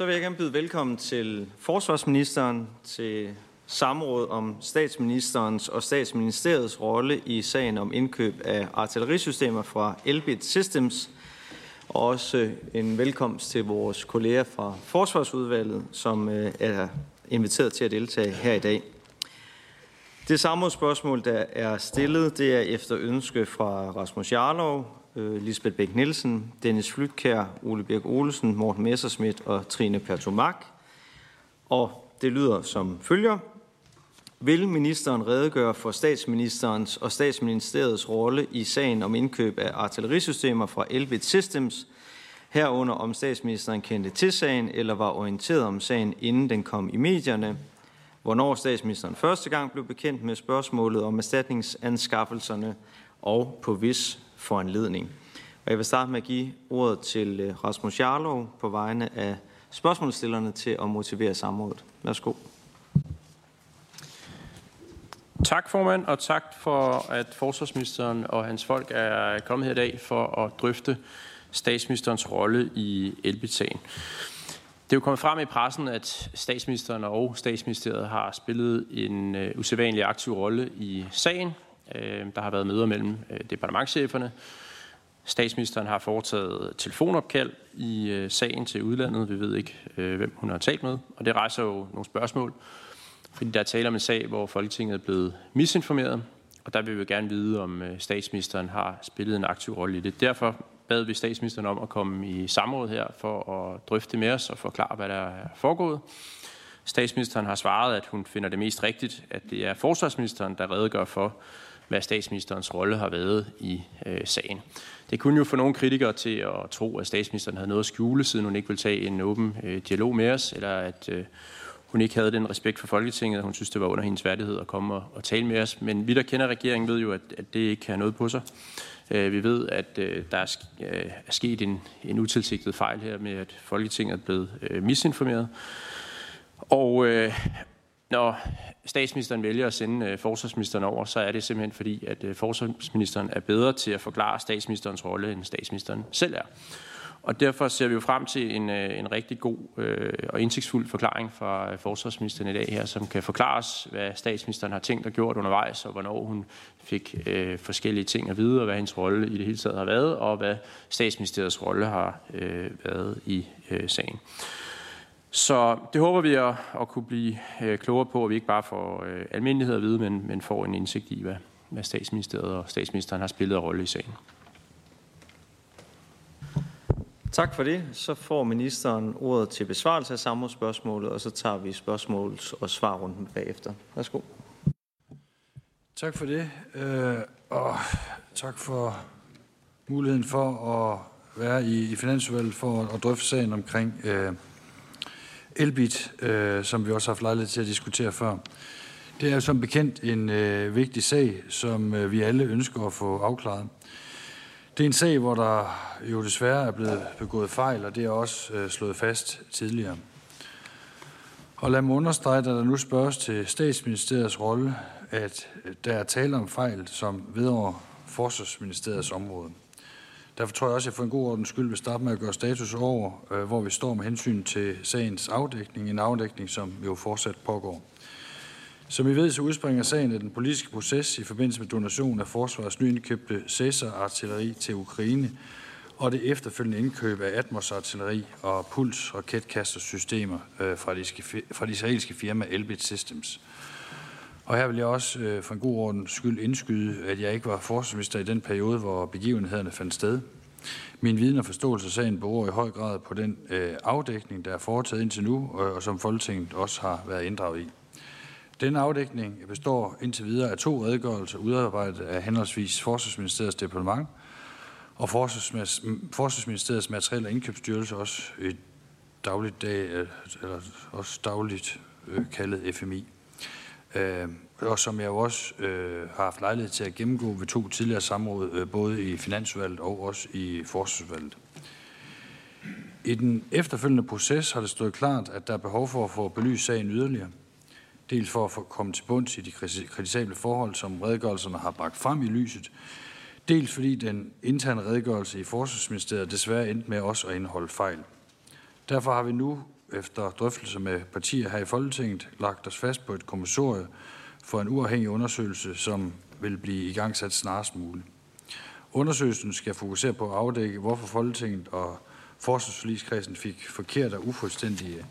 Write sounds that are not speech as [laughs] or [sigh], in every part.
Så vil jeg gerne byde velkommen til forsvarsministeren til samråd om statsministerens og statsministeriets rolle i sagen om indkøb af artillerisystemer fra Elbit Systems. Og også øh, en velkomst til vores kolleger fra Forsvarsudvalget, som øh, er inviteret til at deltage her i dag. Det samme spørgsmål, der er stillet, det er efter ønske fra Rasmus Jarlov, øh, Lisbeth Bæk Nielsen, Dennis Flytkær, Ole Birk Olsen, Morten Messerschmidt og Trine Pertomak. Og det lyder som følger. Vil ministeren redegøre for statsministerens og statsministeriets rolle i sagen om indkøb af artillerisystemer fra Elbit Systems, herunder om statsministeren kendte til sagen eller var orienteret om sagen, inden den kom i medierne, hvornår statsministeren første gang blev bekendt med spørgsmålet om erstatningsanskaffelserne og på vis foranledning. Og jeg vil starte med at give ordet til øh, Rasmus Jarlov på vegne af spørgsmålsstillerne til at motivere samrådet. Værsgo. Tak formand, og tak for, at forsvarsministeren og hans folk er kommet her i dag for at drøfte statsministerens rolle i elbitsagen. Det er jo kommet frem i pressen, at statsministeren og statsministeriet har spillet en øh, usædvanlig aktiv rolle i sagen. Øh, der har været møder mellem øh, departementcheferne. Statsministeren har foretaget telefonopkald i øh, sagen til udlandet. Vi ved ikke, hvem hun har talt med, og det rejser jo nogle spørgsmål. Fordi der er tale om en sag, hvor Folketinget er blevet misinformeret, og der vil vi gerne vide, om statsministeren har spillet en aktiv rolle i det. Derfor bad vi statsministeren om at komme i samråd her for at drøfte med os og forklare, hvad der er foregået. Statsministeren har svaret, at hun finder det mest rigtigt, at det er forsvarsministeren, der redegør for, hvad statsministerens rolle har været i øh, sagen. Det kunne jo få nogle kritikere til at tro, at statsministeren havde noget at skjule, siden hun ikke ville tage en åben øh, dialog med os, eller at øh, hun ikke havde den respekt for Folketinget, at hun synes, det var under hendes værdighed at komme og, og tale med os. Men vi, der kender regeringen, ved jo, at, at det ikke har noget på sig. Øh, vi ved, at øh, der er, øh, er sket en, en utilsigtet fejl her med, at Folketinget er blevet øh, misinformeret. Og øh, når statsministeren vælger at sende øh, forsvarsministeren over, så er det simpelthen fordi, at øh, forsvarsministeren er bedre til at forklare statsministerens rolle, end statsministeren selv er. Og derfor ser vi jo frem til en, øh, en rigtig god øh, og indsigtsfuld forklaring fra øh, forsvarsministeren i dag her, som kan forklare os, hvad statsministeren har tænkt og gjort undervejs, og hvornår hun fik øh, forskellige ting at vide, og hvad hendes rolle i det hele taget har været, og hvad statsministeriets rolle har øh, været i øh, sagen. Så det håber vi at, at kunne blive øh, klogere på, at vi ikke bare får øh, almindelighed at vide, men, men får en indsigt i, hvad, hvad statsministeriet og statsministeren har spillet af rolle i sagen. Tak for det. Så får ministeren ordet til besvarelse af samrådsspørgsmålet, og så tager vi spørgsmåls- og svarrunden bagefter. Værsgo. Tak for det, øh, og tak for muligheden for at være i, Finansudvalget for at, at drøfte sagen omkring øh, Elbit, øh, som vi også har haft lejlighed til at diskutere før. Det er som bekendt en øh, vigtig sag, som øh, vi alle ønsker at få afklaret. Det er en sag, hvor der jo desværre er blevet begået fejl, og det er også øh, slået fast tidligere. Og lad mig understrege, at der nu spørges til statsministeriets rolle, at øh, der er tale om fejl, som vedrører forsvarsministeriets område. Derfor tror jeg også, at jeg for en god ordens skyld vil starte med at gøre status over, øh, hvor vi står med hensyn til sagens afdækning. En afdækning, som jo fortsat pågår. Som I ved, så udspringer sagen af den politiske proces i forbindelse med donation af forsvarets nyindkøbte Cæsar-artilleri til Ukraine og det efterfølgende indkøb af Atmos-artilleri og puls-raketkastersystemer øh, fra, de, fra de israelske firma Elbit Systems. Og her vil jeg også øh, for en god ordens skyld indskyde, at jeg ikke var forsvarsminister i den periode, hvor begivenhederne fandt sted. Min viden og forståelse af sagen beror i høj grad på den øh, afdækning, der er foretaget indtil nu, og, og som Folketinget også har været inddraget i. Denne afdækning består indtil videre af to redegørelser udarbejdet af henholdsvis Forsvarsministeriets departement og Forsvarsministeriets Materiel- og Indkøbsstyrelse, også i dagligt dag, øh, eller også dagligt øh, kaldet FMI. Øh, og som jeg jo også øh, har haft lejlighed til at gennemgå ved to tidligere samråd, øh, både i Finansudvalget og også i Forsvarsudvalget. I den efterfølgende proces har det stået klart, at der er behov for at få belyst sagen yderligere dels for at få komme til bunds i de kritisable forhold, som redegørelserne har bragt frem i lyset, dels fordi den interne redegørelse i Forsvarsministeriet desværre endte med også at indeholde fejl. Derfor har vi nu efter drøftelse med partier her i Folketinget lagt os fast på et kommissorie for en uafhængig undersøgelse, som vil blive i gang sat snarest muligt. Undersøgelsen skal fokusere på at afdække, hvorfor Folketinget og forsvarsforligskredsen fik forkerte og ufuldstændige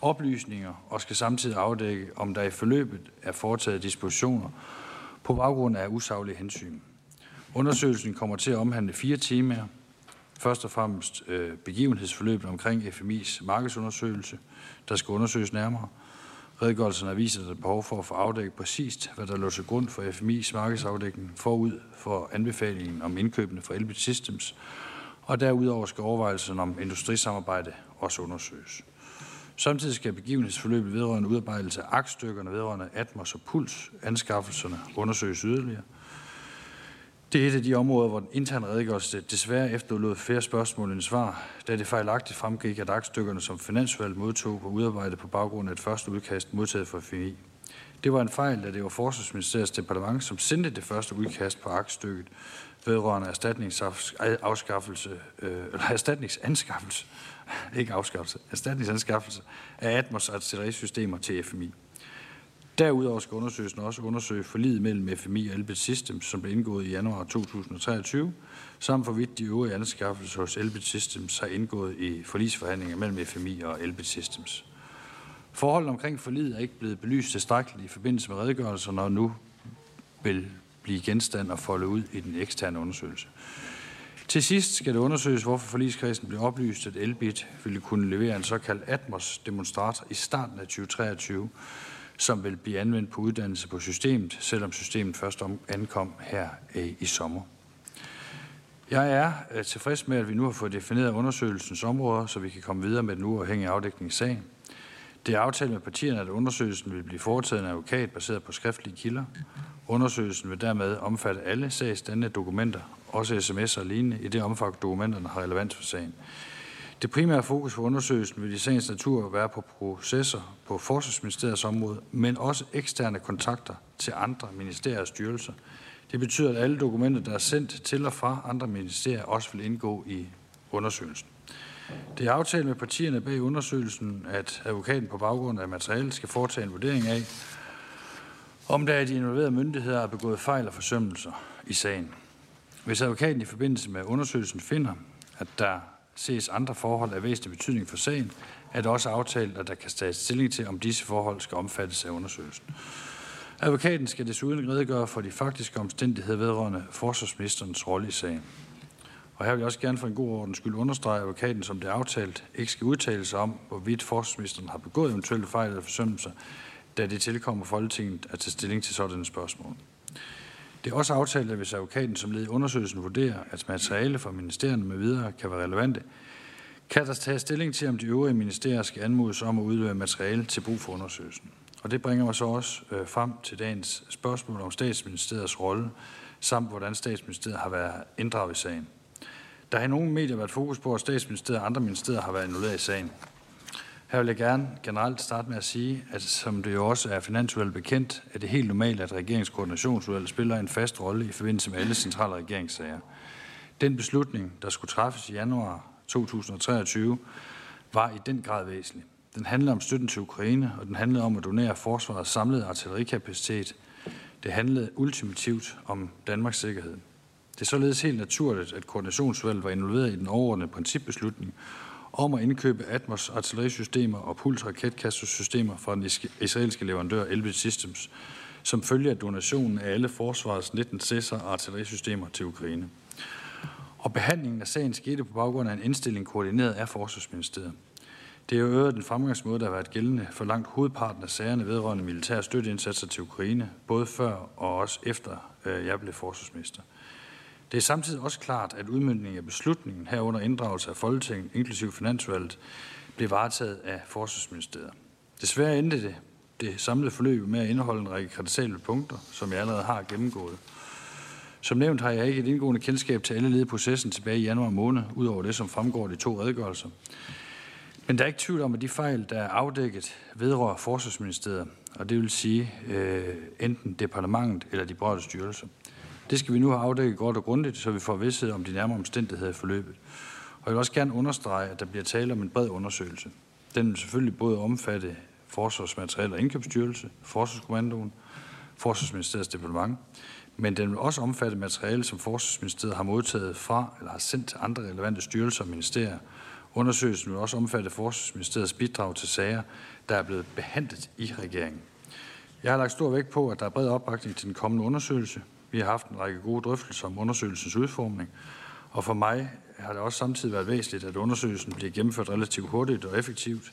oplysninger, og skal samtidig afdække, om der i forløbet er foretaget dispositioner på baggrund af usaglige hensyn. Undersøgelsen kommer til at omhandle fire timer. Først og fremmest øh, begivenhedsforløbet omkring FMI's markedsundersøgelse, der skal undersøges nærmere. Redegørelsen har vist, at der er behov for at få afdækket præcist, hvad der lå til grund for FMI's markedsafdækning forud for anbefalingen om indkøbene fra Elbit Systems, og derudover skal overvejelsen om industrisamarbejde også undersøges. Samtidig skal begivenhedsforløbet vedrørende udarbejdelse af aktstykkerne vedrørende Atmos og Puls anskaffelserne undersøges yderligere. Det er et af de områder, hvor den interne redegørelse desværre efterlod flere spørgsmål end svar, da det fejlagtigt fremgik, at aktstykkerne, som Finansvalget modtog, var udarbejdet på baggrund af et første udkast modtaget fra FMI. Det var en fejl, da det var Forsvarsministeriets departement, som sendte det første udkast på aktstykket vedrørende erstatningsafskaffelse, øh, eller erstatningsanskaffelse, ikke afskaffelse, erstatningsanskaffelse af Atmos artillerisystemer til FMI. Derudover skal undersøgelsen også undersøge forliget mellem FMI og Elbit Systems, som blev indgået i januar 2023, samt hvorvidt de øvrige anskaffelser hos Elbit Systems har indgået i forlisforhandlinger mellem FMI og Elbit Systems. Forholdet omkring forliget er ikke blevet belyst tilstrækkeligt i forbindelse med redegørelsen, og nu vil blive genstand og folde ud i den eksterne undersøgelse. Til sidst skal det undersøges, hvorfor forligskredsen blev oplyst, at Elbit ville kunne levere en såkaldt Atmos-demonstrator i starten af 2023, som vil blive anvendt på uddannelse på systemet, selvom systemet først ankom her øh, i sommer. Jeg er øh, tilfreds med, at vi nu har fået defineret undersøgelsens områder, så vi kan komme videre med den uafhængige afdækning af sagen. Det er aftalt med partierne, at undersøgelsen vil blive foretaget af en advokat baseret på skriftlige kilder. Undersøgelsen vil dermed omfatte alle sagsdannende dokumenter, også sms'er og lignende, i det omfang dokumenterne har relevans for sagen. Det primære fokus for undersøgelsen vil i sagens natur være på processer på Forsvarsministeriets område, men også eksterne kontakter til andre ministerier og styrelser. Det betyder, at alle dokumenter, der er sendt til og fra andre ministerier, også vil indgå i undersøgelsen. Det er aftalt med partierne bag undersøgelsen, at advokaten på baggrund af materialet skal foretage en vurdering af, om der er de involverede myndigheder er begået fejl og forsømmelser i sagen. Hvis advokaten i forbindelse med undersøgelsen finder, at der ses andre forhold af væsentlig betydning for sagen, er det også aftalt, at der kan tages stilling til, om disse forhold skal omfattes af undersøgelsen. Advokaten skal desuden redegøre for de faktiske omstændigheder vedrørende forsvarsministerens rolle i sagen. Og her vil jeg også gerne for en god ordens skyld understrege, at advokaten, som det er aftalt, ikke skal udtale sig om, hvorvidt forsvarsministeren har begået eventuelle fejl eller forsømmelser, da det tilkommer Folketinget at tage stilling til sådanne spørgsmål. Det er også aftalt, at hvis advokaten som led i undersøgelsen vurderer, at materiale fra ministerierne med videre kan være relevante, kan der tage stilling til, om de øvrige ministerier skal anmodes om at udlevere materiale til brug for undersøgelsen. Og det bringer mig så også øh, frem til dagens spørgsmål om statsministeriets rolle, samt hvordan statsministeriet har været inddraget i sagen. Der har i nogle medier været fokus på, at statsministeriet og andre ministerier har været involveret i sagen. Her vil jeg gerne generelt starte med at sige, at som det jo også er finansudvalget bekendt, er det helt normalt, at regeringskoordinationsudvalget spiller en fast rolle i forbindelse med alle centrale regeringssager. Den beslutning, der skulle træffes i januar 2023, var i den grad væsentlig. Den handlede om støtten til Ukraine, og den handlede om at donere forsvarets samlede artillerikapacitet. Det handlede ultimativt om Danmarks sikkerhed. Det er således helt naturligt, at koordinationsudvalget var involveret i den overordnede principbeslutning om at indkøbe Atmos artillerisystemer og Puls raketkastersystemer fra den israelske leverandør Elbit Systems, som følge af donationen af alle forsvarets 19 Cæsar artillerisystemer til Ukraine. Og behandlingen af sagen skete på baggrund af en indstilling koordineret af Forsvarsministeriet. Det er jo øvrigt den fremgangsmåde, der har været gældende for langt hovedparten af sagerne vedrørende militære støtteindsatser til Ukraine, både før og også efter øh, jeg blev forsvarsminister. Det er samtidig også klart, at udmyndningen af beslutningen herunder inddragelse af Folketinget, inklusiv Finansvalget, blev varetaget af Forsvarsministeriet. Desværre endte det, det samlede forløb med at indeholde en række kritisable punkter, som jeg allerede har gennemgået. Som nævnt har jeg ikke et indgående kendskab til alle led i processen tilbage i januar måned, udover det, som fremgår af de to redegørelser. Men der er ikke tvivl om, at de fejl, der er afdækket, vedrører Forsvarsministeriet, og det vil sige øh, enten departementet eller de berørte styrelser. Det skal vi nu have afdækket godt og grundigt, så vi får vidsthed om de nærmere omstændigheder i forløbet. Og jeg vil også gerne understrege, at der bliver tale om en bred undersøgelse. Den vil selvfølgelig både omfatte Forsvarsmateriel og Indkøbsstyrelse, Forsvarskommandoen, Forsvarsministeriets departement, men den vil også omfatte materiale, som Forsvarsministeriet har modtaget fra eller har sendt til andre relevante styrelser og ministerier. Undersøgelsen vil også omfatte Forsvarsministeriets bidrag til sager, der er blevet behandlet i regeringen. Jeg har lagt stor vægt på, at der er bred opbakning til den kommende undersøgelse. Vi har haft en række gode drøftelser om undersøgelsens udformning, og for mig har det også samtidig været væsentligt, at undersøgelsen bliver gennemført relativt hurtigt og effektivt.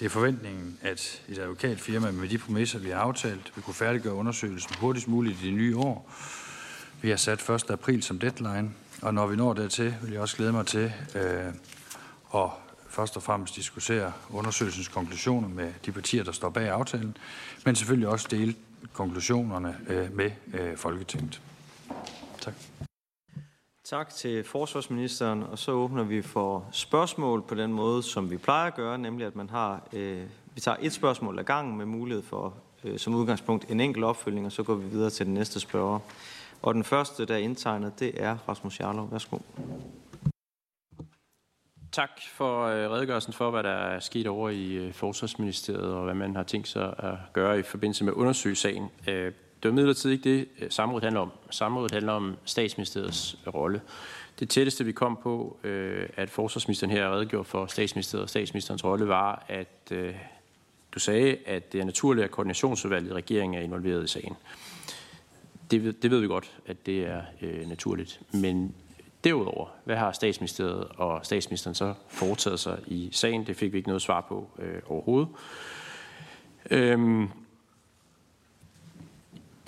Det er forventningen, at et advokatfirma med de præmisser, vi har aftalt, vil kunne færdiggøre undersøgelsen hurtigst muligt i det nye år. Vi har sat 1. april som deadline, og når vi når dertil, vil jeg også glæde mig til øh, at først og fremmest diskutere undersøgelsens konklusioner med de partier, der står bag aftalen, men selvfølgelig også dele konklusionerne øh, med øh, Folketinget. Tak. Tak til forsvarsministeren, og så åbner vi for spørgsmål på den måde, som vi plejer at gøre, nemlig at man har, øh, vi tager et spørgsmål ad gangen med mulighed for øh, som udgangspunkt en enkelt opfølgning, og så går vi videre til den næste spørger. Og den første, der er indtegnet, det er Rasmus Jarlov. Værsgo. Tak for øh, redegørelsen for, hvad der er sket over i øh, Forsvarsministeriet, og hvad man har tænkt sig at gøre i forbindelse med undersøgelsesagen. Øh, det var midlertid ikke det, samrådet handler om. Samrådet handler om statsministeriets rolle. Det tætteste, vi kom på, at forsvarsministeren her redegjorde for statsministeriet og statsministerens rolle, var, at du sagde, at det er naturligt, at koordinationsudvalget i regeringen er involveret i sagen. Det, det ved vi godt, at det er øh, naturligt. Men derudover, hvad har statsministeriet og statsministeren så foretaget sig i sagen? Det fik vi ikke noget svar på øh, overhovedet. Øhm,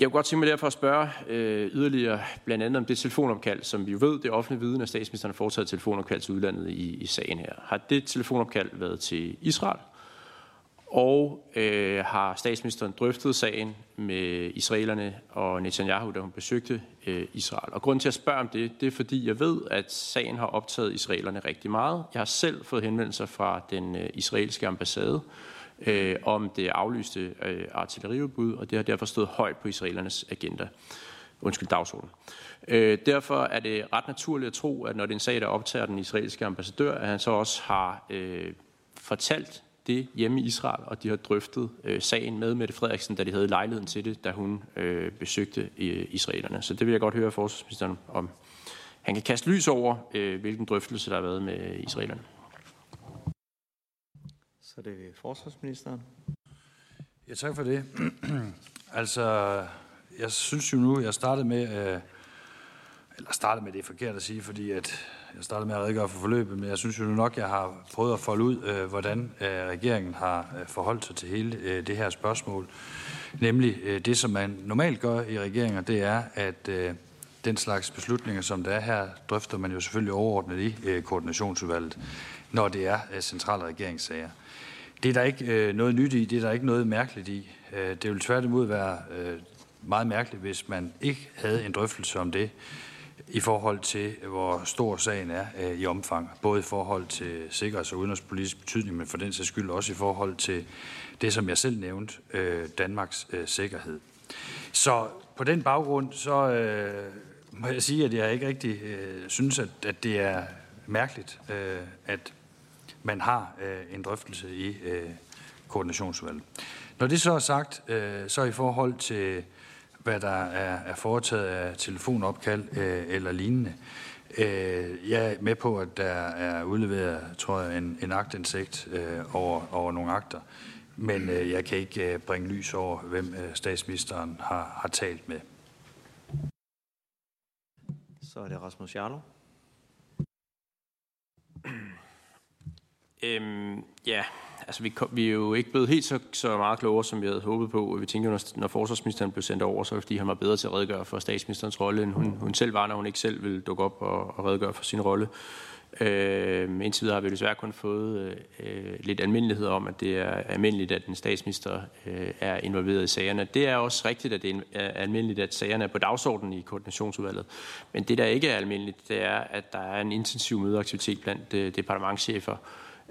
jeg kunne godt tænke mig derfor at spørge øh, yderligere blandt andet om det telefonopkald, som vi jo ved, det offentlige viden, at statsministeren har foretaget telefonopkald til udlandet i, i sagen her. Har det telefonopkald været til Israel? Og øh, har statsministeren drøftet sagen med israelerne og Netanyahu, da hun besøgte øh, Israel? Og grunden til at spørge om det, det er fordi, jeg ved, at sagen har optaget israelerne rigtig meget. Jeg har selv fået henvendelser fra den øh, israelske ambassade, øh, om det aflyste øh, artilleriudbud, og det har derfor stået højt på israelernes agenda. Undskyld, dagsorden. Øh, derfor er det ret naturligt at tro, at når det er en sag, der optager den israelske ambassadør, at han så også har øh, fortalt det hjemme i Israel, og de har drøftet øh, sagen med Mette Frederiksen, da de havde lejligheden til det, da hun øh, besøgte øh, israelerne. Så det vil jeg godt høre forsvarsministeren om. Han kan kaste lys over, øh, hvilken drøftelse der har været med israelerne. Så det er forsvarsministeren. Ja, tak for det. [clears throat] altså, jeg synes jo nu, jeg startede med, øh, eller startede med det er forkert at sige, fordi at jeg startede med at redegøre for forløbet, men jeg synes jo nok, jeg har prøvet at folde ud, øh, hvordan øh, regeringen har øh, forholdt sig til hele øh, det her spørgsmål. Nemlig øh, det, som man normalt gør i regeringer, det er, at øh, den slags beslutninger, som der er her, drøfter man jo selvfølgelig overordnet i øh, koordinationsudvalget, når det er øh, centrale regeringssager. Det er der ikke øh, noget nyt i, det er der ikke noget mærkeligt i. Øh, det vil tværtimod være øh, meget mærkeligt, hvis man ikke havde en drøftelse om det i forhold til, hvor stor sagen er øh, i omfang. Både i forhold til sikkerheds- og udenrigspolitisk betydning, men for den sags skyld også i forhold til det, som jeg selv nævnte, øh, Danmarks øh, sikkerhed. Så på den baggrund, så øh, må jeg sige, at jeg ikke rigtig øh, synes, at, at det er mærkeligt, øh, at man har øh, en drøftelse i øh, koordinationsudvalget. Når det så er sagt, øh, så i forhold til, hvad der er, er foretaget af telefonopkald øh, eller lignende, øh, jeg er med på, at der er udleveret, tror jeg, en, en agtindsigt øh, over, over nogle akter, men øh, jeg kan ikke øh, bringe lys over, hvem øh, statsministeren har, har talt med. Så er det Rasmus Jarlov. Øhm, ja, altså vi, kom, vi er jo ikke blevet helt så, så meget klogere, som vi havde håbet på. Vi tænker, når, når forsvarsministeren blev sendt over, så fordi han var bedre til at redegøre for statsministerens rolle, end hun, hun selv var, når hun ikke selv ville dukke op og, og redegøre for sin rolle. Øh, indtil videre har vi desværre kun fået øh, øh, lidt almindelighed om, at det er almindeligt, at en statsminister øh, er involveret i sagerne. Det er også rigtigt, at det er almindeligt, at sagerne er på dagsordenen i koordinationsudvalget. Men det, der ikke er almindeligt, det er, at der er en intensiv mødeaktivitet blandt øh, departementchefer,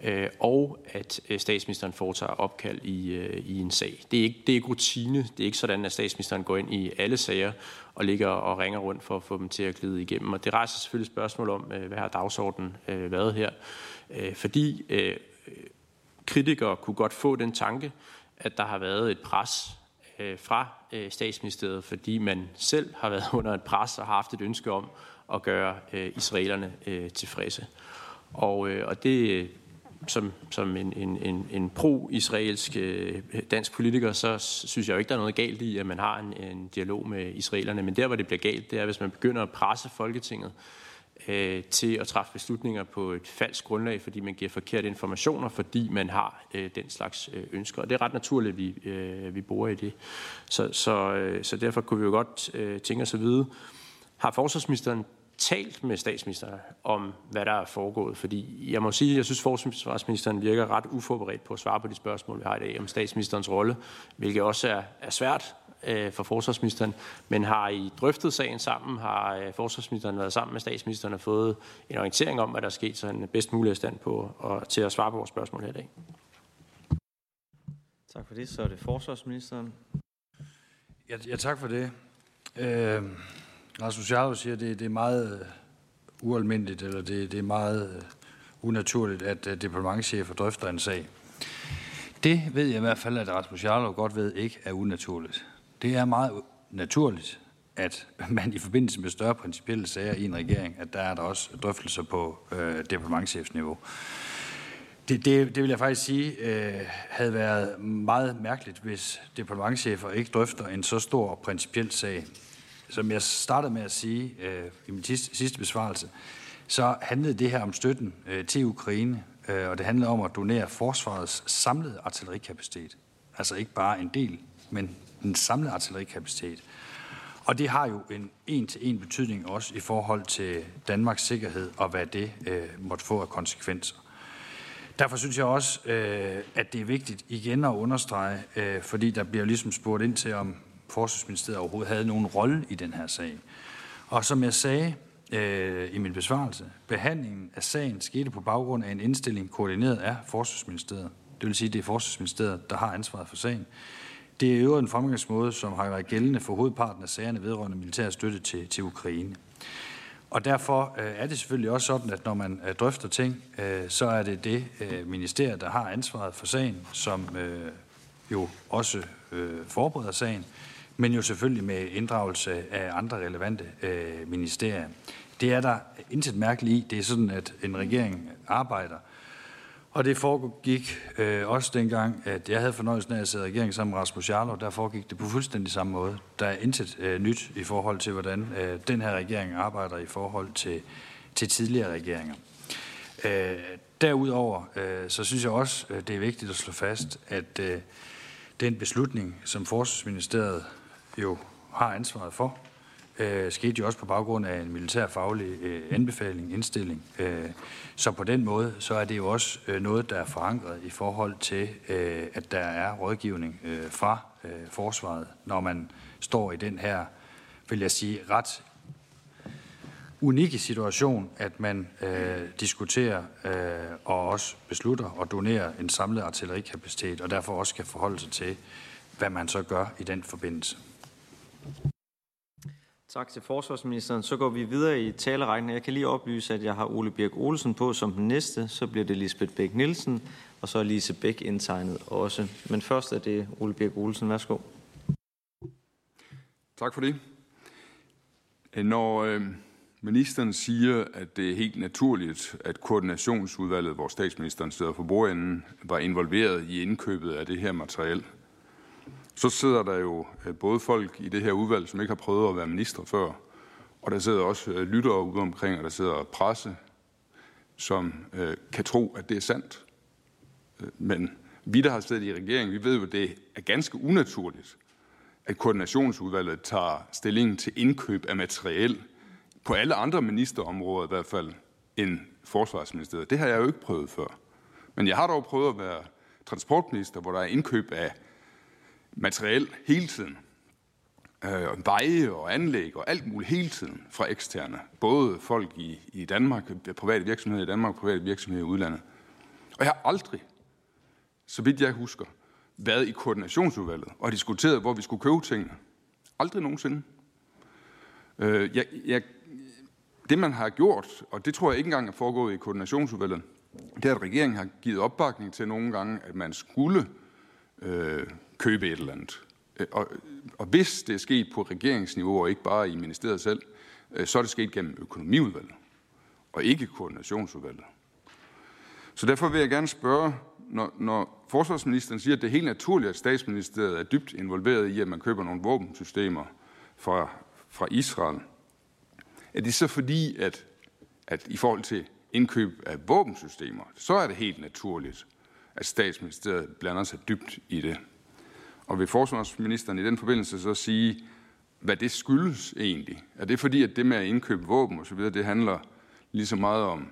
øh, og at øh, statsministeren foretager opkald i, øh, i en sag. Det er, ikke, det er ikke rutine. Det er ikke sådan, at statsministeren går ind i alle sager og ligger og ringer rundt for at få dem til at glide igennem. Og det rejser selvfølgelig spørgsmål om, øh, hvad har dagsordenen øh, været her. Øh, fordi øh, kritikere kunne godt få den tanke, at der har været et pres øh, fra øh, statsministeriet, fordi man selv har været [laughs] under et pres og har haft et ønske om at gøre øh, israelerne øh, tilfredse. Og, øh, og det, som, som en, en, en, en pro-israelsk øh, dansk politiker, så synes jeg jo ikke, der er noget galt i, at man har en, en dialog med israelerne. Men der, hvor det bliver galt, det er, hvis man begynder at presse Folketinget øh, til at træffe beslutninger på et falsk grundlag, fordi man giver forkerte informationer, fordi man har øh, den slags øh, ønsker. Og det er ret naturligt, at vi, øh, vi bor i det. Så, så, øh, så derfor kunne vi jo godt øh, tænke os at vide, har forsvarsministeren talt med statsministeren om, hvad der er foregået. Fordi jeg må sige, at jeg synes, at forsvarsministeren virker ret uforberedt på at svare på de spørgsmål, vi har i dag om statsministerens rolle, hvilket også er, er svært øh, for forsvarsministeren. Men har I drøftet sagen sammen? Har øh, forsvarsministeren været sammen med statsministeren og fået en orientering om, hvad der er sket, så han er bedst muligt stand på og, til at svare på vores spørgsmål her i dag? Tak for det. Så er det forsvarsministeren. Ja, ja tak for det. Øh, Rasmus Jarlov siger, at det, det er meget øh, ualmindeligt, eller det, det er meget øh, unaturligt, at øh, uh, departementchefer drøfter en sag. Det ved jeg i hvert fald, at Rasmus Jarlov godt ved ikke er unaturligt. Det er meget naturligt, at [laughs] man i forbindelse med større principielle sager i en regering, at der er der også drøftelser på øh, departementchefsniveau. Det, det, det vil jeg faktisk sige øh, havde været meget mærkeligt, hvis departementchefer ikke drøfter en så stor principiel sag. Som jeg startede med at sige øh, i min sidste, sidste besvarelse, så handlede det her om støtten øh, til Ukraine, øh, og det handlede om at donere forsvarets samlede artillerikapacitet. Altså ikke bare en del, men den samlede artillerikapacitet. Og det har jo en en-til-en betydning også i forhold til Danmarks sikkerhed og hvad det øh, måtte få af konsekvenser. Derfor synes jeg også, øh, at det er vigtigt igen at understrege, øh, fordi der bliver ligesom spurgt ind til, om Forsvarsministeriet overhovedet havde nogen rolle i den her sag. Og som jeg sagde øh, i min besvarelse, behandlingen af sagen skete på baggrund af en indstilling koordineret af Forsvarsministeriet. Det vil sige, at det er Forsvarsministeriet, der har ansvaret for sagen. Det er jo en fremgangsmåde, som har været gældende for hovedparten af sagerne vedrørende militær støtte til, til Ukraine. Og derfor øh, er det selvfølgelig også sådan, at når man øh, drøfter ting, øh, så er det det øh, ministerium, der har ansvaret for sagen, som øh, jo også øh, forbereder sagen, men jo selvfølgelig med inddragelse af andre relevante øh, ministerier. Det er der intet mærkeligt i. Det er sådan, at en regering arbejder. Og det foregik øh, også dengang, at jeg havde fornøjelsen af at sidde i regeringen sammen med Rasmus Jarlov. Der foregik det på fuldstændig samme måde. Der er intet øh, nyt i forhold til, hvordan øh, den her regering arbejder i forhold til, til tidligere regeringer. Øh, derudover øh, så synes jeg også, øh, det er vigtigt at slå fast, at øh, den beslutning, som Forsvarsministeriet jo har ansvaret for, øh, skete jo også på baggrund af en militærfaglig øh, anbefaling, indstilling. Øh, så på den måde, så er det jo også øh, noget, der er forankret i forhold til, øh, at der er rådgivning øh, fra øh, forsvaret, når man står i den her, vil jeg sige, ret unikke situation, at man øh, diskuterer øh, og også beslutter og donerer en samlet artillerikapacitet, og derfor også kan forholde sig til, hvad man så gør i den forbindelse. Tak til forsvarsministeren. Så går vi videre i talerækken. Jeg kan lige oplyse, at jeg har Ole Birk Olsen på som den næste. Så bliver det Lisbeth Bæk Nielsen, og så er Lise Bæk indtegnet også. Men først er det Ole Birk Olsen. Værsgo. Tak for det. Når øh, ministeren siger, at det er helt naturligt, at koordinationsudvalget, hvor statsministeren sidder for bordenden, var involveret i indkøbet af det her materiel, så sidder der jo øh, både folk i det her udvalg, som ikke har prøvet at være minister før, og der sidder også øh, lyttere ude omkring, og der sidder presse, som øh, kan tro, at det er sandt. Øh, men vi, der har siddet i regeringen, vi ved jo, at det er ganske unaturligt, at koordinationsudvalget tager stilling til indkøb af materiel på alle andre ministerområder i hvert fald end forsvarsministeriet. Det har jeg jo ikke prøvet før. Men jeg har dog prøvet at være transportminister, hvor der er indkøb af materiel hele tiden. Øh, veje og anlæg og alt muligt hele tiden fra eksterne. Både folk i, i Danmark, private virksomheder i Danmark og private virksomheder i udlandet. Og jeg har aldrig, så vidt jeg husker, været i koordinationsudvalget og diskuteret, hvor vi skulle købe tingene. Aldrig nogensinde. Øh, jeg, jeg, det man har gjort, og det tror jeg ikke engang er foregået i koordinationsudvalget, det er, at regeringen har givet opbakning til nogle gange, at man skulle øh, købe et eller andet. Øh, og, og hvis det er sket på regeringsniveau og ikke bare i ministeriet selv, øh, så er det sket gennem økonomiudvalget og ikke koordinationsudvalget. Så derfor vil jeg gerne spørge, når, når forsvarsministeren siger, at det er helt naturligt, at statsministeriet er dybt involveret i, at man køber nogle våbensystemer fra, fra Israel, er det så fordi, at, at i forhold til indkøb af våbensystemer, så er det helt naturligt, at statsministeriet blander sig dybt i det. Og vil forsvarsministeren i den forbindelse så sige, hvad det skyldes egentlig? Er det fordi, at det med at indkøbe våben osv., det handler lige så meget om,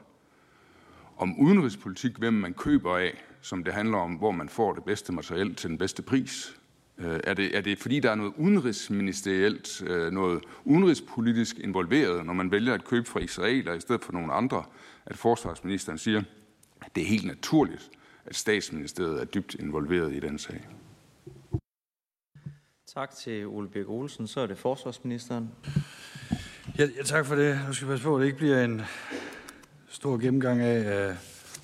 om udenrigspolitik, hvem man køber af, som det handler om, hvor man får det bedste materiel til den bedste pris? Øh, er det, er det fordi, der er noget udenrigsministerielt, øh, noget udenrigspolitisk involveret, når man vælger at købe fra israeler i stedet for nogle andre, at forsvarsministeren siger, at det er helt naturligt, at statsministeriet er dybt involveret i den sag? Tak til Ole Birk Olsen. Så er det forsvarsministeren. Ja, ja, tak for det. Nu skal vi passe på, at det ikke bliver en stor gennemgang af, øh,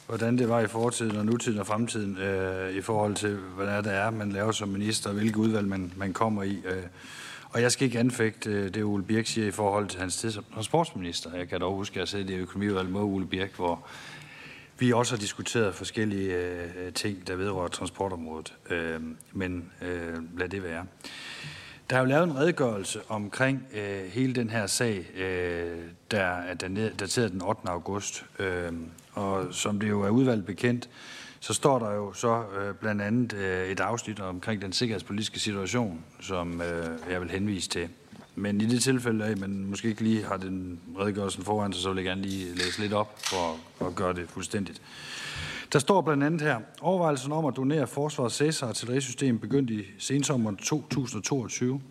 hvordan det var i fortiden og nutiden og fremtiden øh, i forhold til, hvordan det er, man laver som minister, og hvilke udvalg man, man kommer i. Øh. Og jeg skal ikke anfægte øh, det, Ole Birk siger i forhold til hans tid som transportminister. Jeg kan dog huske, at jeg sad i økonomiudvalget med Ole Birk, hvor vi også har diskuteret forskellige øh, ting, der vedrører transportområdet. Øh, men øh, lad det være. Der er jo lavet en redegørelse omkring øh, hele den her sag, øh, der er dateret den 8. august. Øh, og som det jo er udvalgt bekendt, så står der jo så øh, blandt andet øh, et afsnit omkring den sikkerhedspolitiske situation, som øh, jeg vil henvise til. Men i det tilfælde, at man måske ikke lige har den redegørelsen foran sig, så vil jeg gerne lige læse lidt op for at gøre det fuldstændigt. Der står blandt andet her, overvejelsen om at donere forsvarets Cæsar artillerisystem begyndte i sensommeren 2022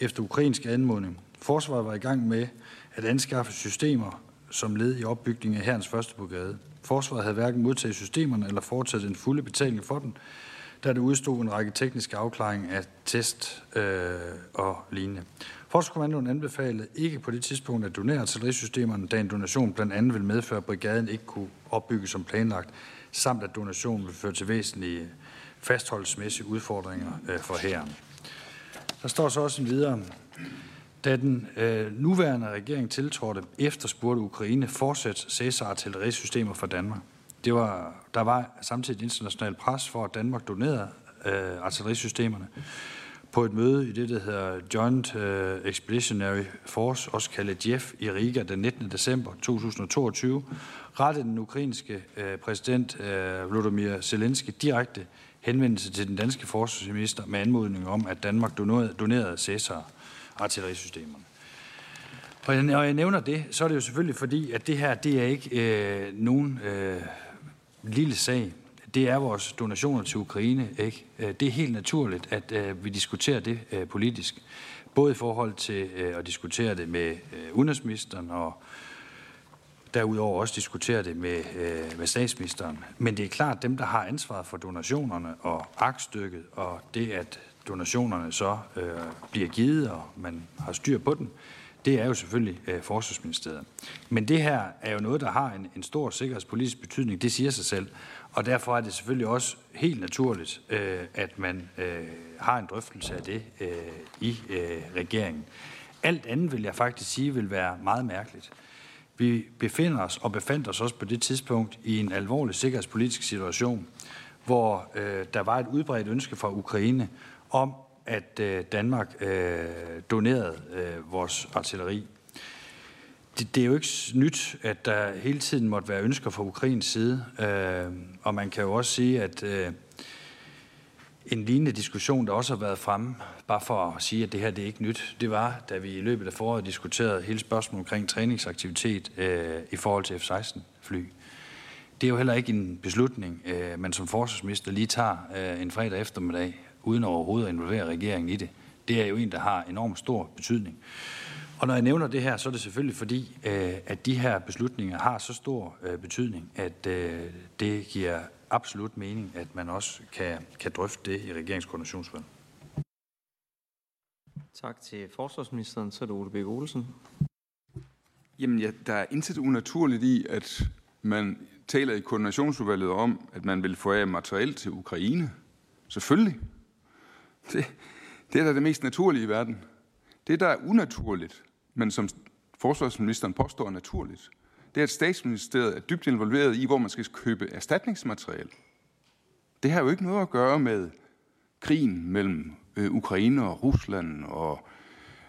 efter ukrainsk anmodning. Forsvaret var i gang med at anskaffe systemer som led i opbygningen af herrens første brigade. Forsvaret havde hverken modtaget systemerne eller foretaget den fulde betaling for dem, da det udstod en række tekniske afklaring af test øh, og lignende. Postkommandoen anbefalede ikke på det tidspunkt at donere artillerisystemerne, da en donation blandt andet ville medføre, at brigaden ikke kunne opbygges som planlagt, samt at donationen ville føre til væsentlige fastholdelsesmæssige udfordringer øh, for herren. Der står så også en videre, da den øh, nuværende regering tiltrådte, efterspurgte Ukraine fortsat Cæsar artillerisystemer fra Danmark. Det var, der var samtidig internationalt pres for, at Danmark donerede øh, artillerisystemerne. På et møde i det, der hedder Joint øh, Expeditionary Force, også kaldet JEF, i Riga den 19. december 2022, rettede den ukrainske øh, præsident øh, Volodymyr Zelensky direkte henvendelse til den danske forsvarsminister med anmodning om, at Danmark donerede, donerede Cæsar artillerisystemerne. Og når jeg nævner det, så er det jo selvfølgelig fordi, at det her, det er ikke øh, nogen øh, lille sag. Det er vores donationer til Ukraine. Ikke? Øh, det er helt naturligt, at øh, vi diskuterer det øh, politisk. Både i forhold til at diskutere det med udenrigsministeren og derudover også diskutere det med, øh, med statsministeren. Men det er klart, at dem, der har ansvaret for donationerne og aktstykket og det, at donationerne så øh, bliver givet, og man har styr på den, det er jo selvfølgelig øh, Forsvarsministeriet. Men det her er jo noget, der har en, en stor sikkerhedspolitisk betydning, det siger sig selv. Og derfor er det selvfølgelig også helt naturligt, øh, at man øh, har en drøftelse af det øh, i øh, regeringen. Alt andet vil jeg faktisk sige vil være meget mærkeligt. Vi befinder os og befandt os også på det tidspunkt i en alvorlig sikkerhedspolitisk situation, hvor øh, der var et udbredt ønske fra Ukraine om, at øh, Danmark øh, donerede øh, vores artilleri. Det, det er jo ikke nyt, at der hele tiden måtte være ønsker fra Ukrains side, øh, og man kan jo også sige, at øh, en lignende diskussion, der også har været fremme, bare for at sige, at det her det er ikke nyt, det var, da vi i løbet af foråret diskuterede hele spørgsmålet omkring træningsaktivitet øh, i forhold til F-16-fly. Det er jo heller ikke en beslutning, øh, man som forsvarsminister lige tager øh, en fredag eftermiddag uden overhovedet at involvere regeringen i det. Det er jo en, der har enormt stor betydning. Og når jeg nævner det her, så er det selvfølgelig fordi, øh, at de her beslutninger har så stor øh, betydning, at øh, det giver absolut mening, at man også kan, kan drøfte det i regeringskoordinationsvalget. Tak til forsvarsministeren. Så er det Ole Bæk Olsen. Jamen, ja, der er intet unaturligt i, at man taler i koordinationsudvalget om, at man vil forære materiel til Ukraine. Selvfølgelig. Det, det er da det mest naturlige i verden. Det, der er unaturligt, men som forsvarsministeren påstår er naturligt, det er, at statsministeriet er dybt involveret i, hvor man skal købe erstatningsmateriel. Det har jo ikke noget at gøre med krigen mellem øh, Ukraine og Rusland og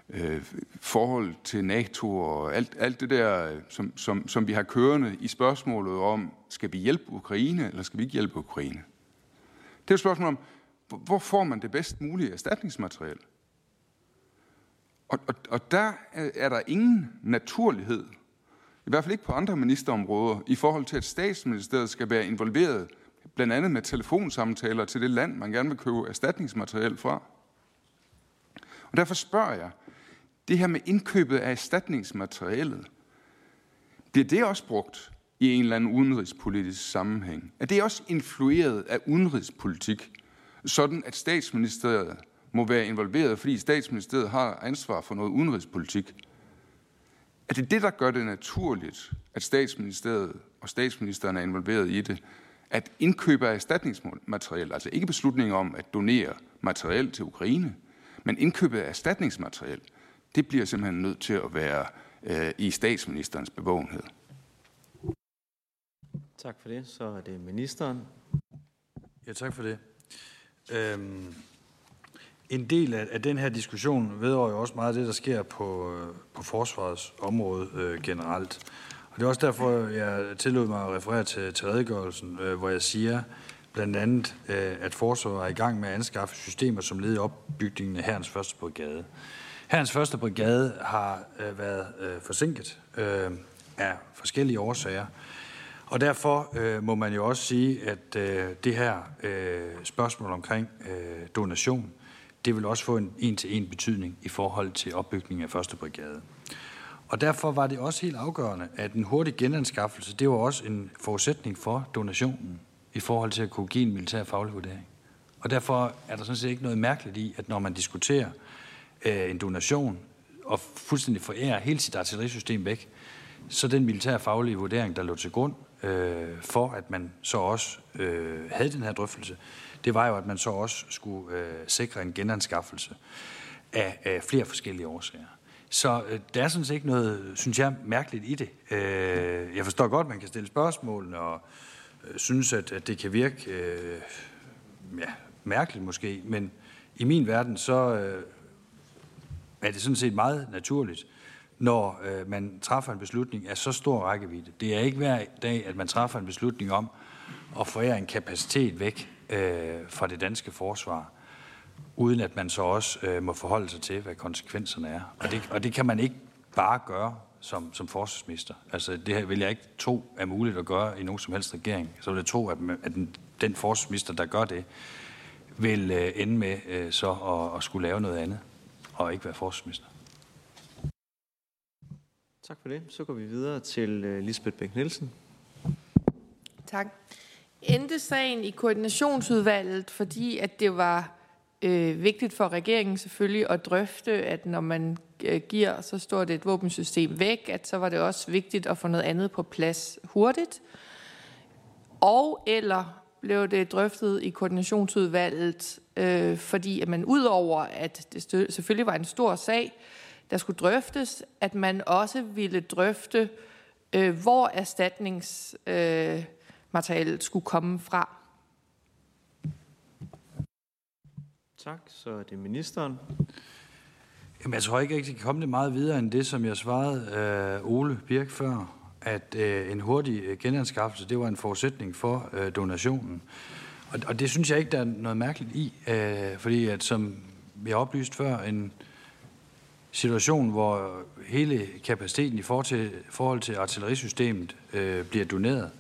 øh, forhold til NATO og alt, alt det der, som, som, som vi har kørende i spørgsmålet om, skal vi hjælpe Ukraine, eller skal vi ikke hjælpe Ukraine? Det er et spørgsmål om, hvor får man det bedst mulige erstatningsmateriel? Og, og, og der er der ingen naturlighed, i hvert fald ikke på andre ministerområder, i forhold til, at statsministeriet skal være involveret, blandt andet med telefonsamtaler til det land, man gerne vil købe erstatningsmateriel fra. Og derfor spørger jeg, det her med indkøbet af erstatningsmaterialet, bliver det også brugt i en eller anden udenrigspolitisk sammenhæng? Er det også influeret af udenrigspolitik, sådan at statsministeriet må være involveret, fordi statsministeriet har ansvar for noget udenrigspolitik? Er det det, der gør det naturligt, at statsministeriet og statsministeren er involveret i det? At indkøbe af erstatningsmateriel, altså ikke beslutninger om at donere materiel til Ukraine, men indkøbet af erstatningsmateriel, det bliver simpelthen nødt til at være øh, i statsministerens bevågenhed. Tak for det. Så er det ministeren. Ja, tak for det. Øhm, en del af, af den her diskussion vedrører jo også meget af det, der sker på, øh, på forsvarets område øh, generelt. Og det er også derfor, jeg tillod mig at referere til, til redegørelsen, øh, hvor jeg siger blandt andet, øh, at forsvaret er i gang med at anskaffe systemer, som leder i opbygningen af herrens første brigade. Herrens første brigade har øh, været øh, forsinket øh, af forskellige årsager. Og derfor øh, må man jo også sige, at øh, det her øh, spørgsmål omkring øh, donation, det vil også få en en-til-en betydning i forhold til opbygningen af første brigade. Og derfor var det også helt afgørende, at en hurtig genanskaffelse, det var også en forudsætning for donationen i forhold til at kunne give en militær faglig vurdering. Og derfor er der sådan set ikke noget mærkeligt i, at når man diskuterer øh, en donation og fuldstændig forærer hele sit artillerisystem væk, så den militær faglige vurdering, der lå til grund øh, for, at man så også øh, havde den her drøftelse, det var jo, at man så også skulle øh, sikre en genanskaffelse af, af flere forskellige årsager. Så øh, der er sådan set ikke noget, synes jeg, mærkeligt i det. Øh, jeg forstår godt, at man kan stille spørgsmål og øh, synes, at, at det kan virke øh, ja, mærkeligt måske, men i min verden, så øh, er det sådan set meget naturligt, når øh, man træffer en beslutning af så stor rækkevidde. Det er ikke hver dag, at man træffer en beslutning om at forære en kapacitet væk øh, fra det danske forsvar, uden at man så også øh, må forholde sig til, hvad konsekvenserne er. Og det, og det kan man ikke bare gøre som, som forsvarsminister. Altså, det her vil jeg ikke tro er muligt at gøre i nogen som helst regering. Så vil jeg tro, at, at den, den forsvarsminister, der gør det, vil øh, ende med øh, så at, at skulle lave noget andet, og ikke være forsvarsminister. Tak for det. Så går vi videre til uh, Lisbeth Bæk Nielsen. Tak. Endte sagen i koordinationsudvalget, fordi at det var øh, vigtigt for regeringen selvfølgelig at drøfte, at når man øh, giver så stort et våbensystem væk, at så var det også vigtigt at få noget andet på plads hurtigt. Og eller blev det drøftet i koordinationsudvalget, øh, fordi at man udover, at det selvfølgelig var en stor sag, der skulle drøftes, at man også ville drøfte, øh, hvor erstatnings... øh, skulle komme fra. Tak. Så er det ministeren. Jamen, jeg tror ikke rigtig, kan komme det meget videre end det, som jeg svarede øh, Ole Birk før, at øh, en hurtig øh, genanskaffelse, det var en forudsætning for øh, donationen. Og, og det synes jeg ikke, der er noget mærkeligt i, øh, fordi at, som vi har oplyst før, en situation, hvor hele kapaciteten i forhold til, forhold til artillerisystemet øh, bliver doneret,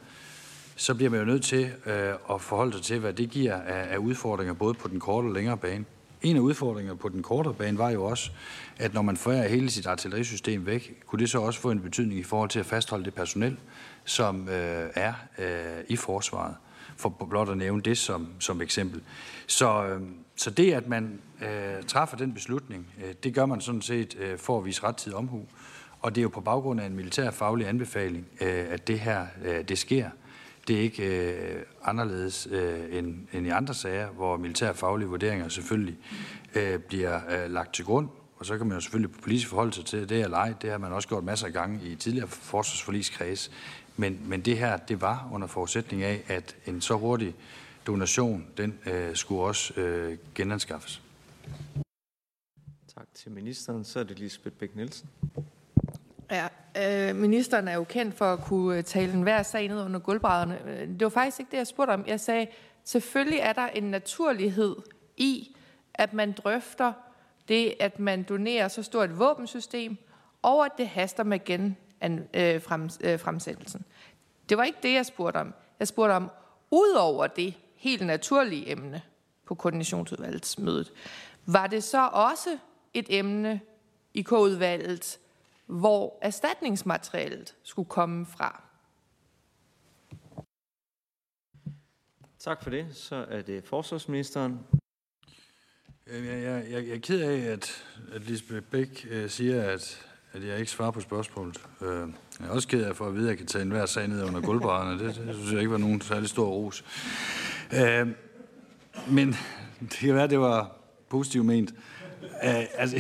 så bliver man jo nødt til øh, at forholde sig til, hvad det giver af, af udfordringer, både på den korte og længere bane. En af udfordringerne på den korte bane var jo også, at når man forærer hele sit artillerisystem væk, kunne det så også få en betydning i forhold til at fastholde det personel, som øh, er øh, i forsvaret. For blot at nævne det som, som eksempel. Så, øh, så det, at man øh, træffer den beslutning, øh, det gør man sådan set øh, for at vise rettidig omhu. Og det er jo på baggrund af en militær faglig anbefaling, øh, at det her øh, det sker det er ikke øh, anderledes øh, end, end i andre sager, hvor militærfaglige vurderinger selvfølgelig øh, bliver øh, lagt til grund. Og så kan man jo selvfølgelig på politisk forholde sig til det eller ej. Det har man også gjort masser af gange i tidligere forsvarsforligskreds. Men, men det her, det var under forudsætning af, at en så hurtig donation, den øh, skulle også øh, genanskaffes. Tak til ministeren. Så er det Lisbeth Bæk Nielsen. Ja, øh, ministeren er jo kendt for at kunne øh, tale enhver sag ned under gulvbrædderne. Øh, det var faktisk ikke det, jeg spurgte om. Jeg sagde, selvfølgelig er der en naturlighed i, at man drøfter det, at man donerer så stort et våbensystem, og at det haster med gen øh, frem, øh. Det var ikke det, jeg spurgte om. Jeg spurgte om, ud over det helt naturlige emne på koordinationsudvalgets var det så også et emne i K-udvalget, hvor erstatningsmaterialet skulle komme fra. Tak for det. Så er det forsvarsministeren. Jeg, jeg, jeg, jeg er ked af, at, at Lisbeth Bæk uh, siger, at, at jeg ikke svarer på spørgsmålet. Uh, jeg er også ked af for at vide, at jeg kan tage enhver sag ned under gulvbrædderne. Det, det synes jeg ikke var nogen særlig stor ros. Uh, men det kan være, at det var positivt ment. Uh, altså,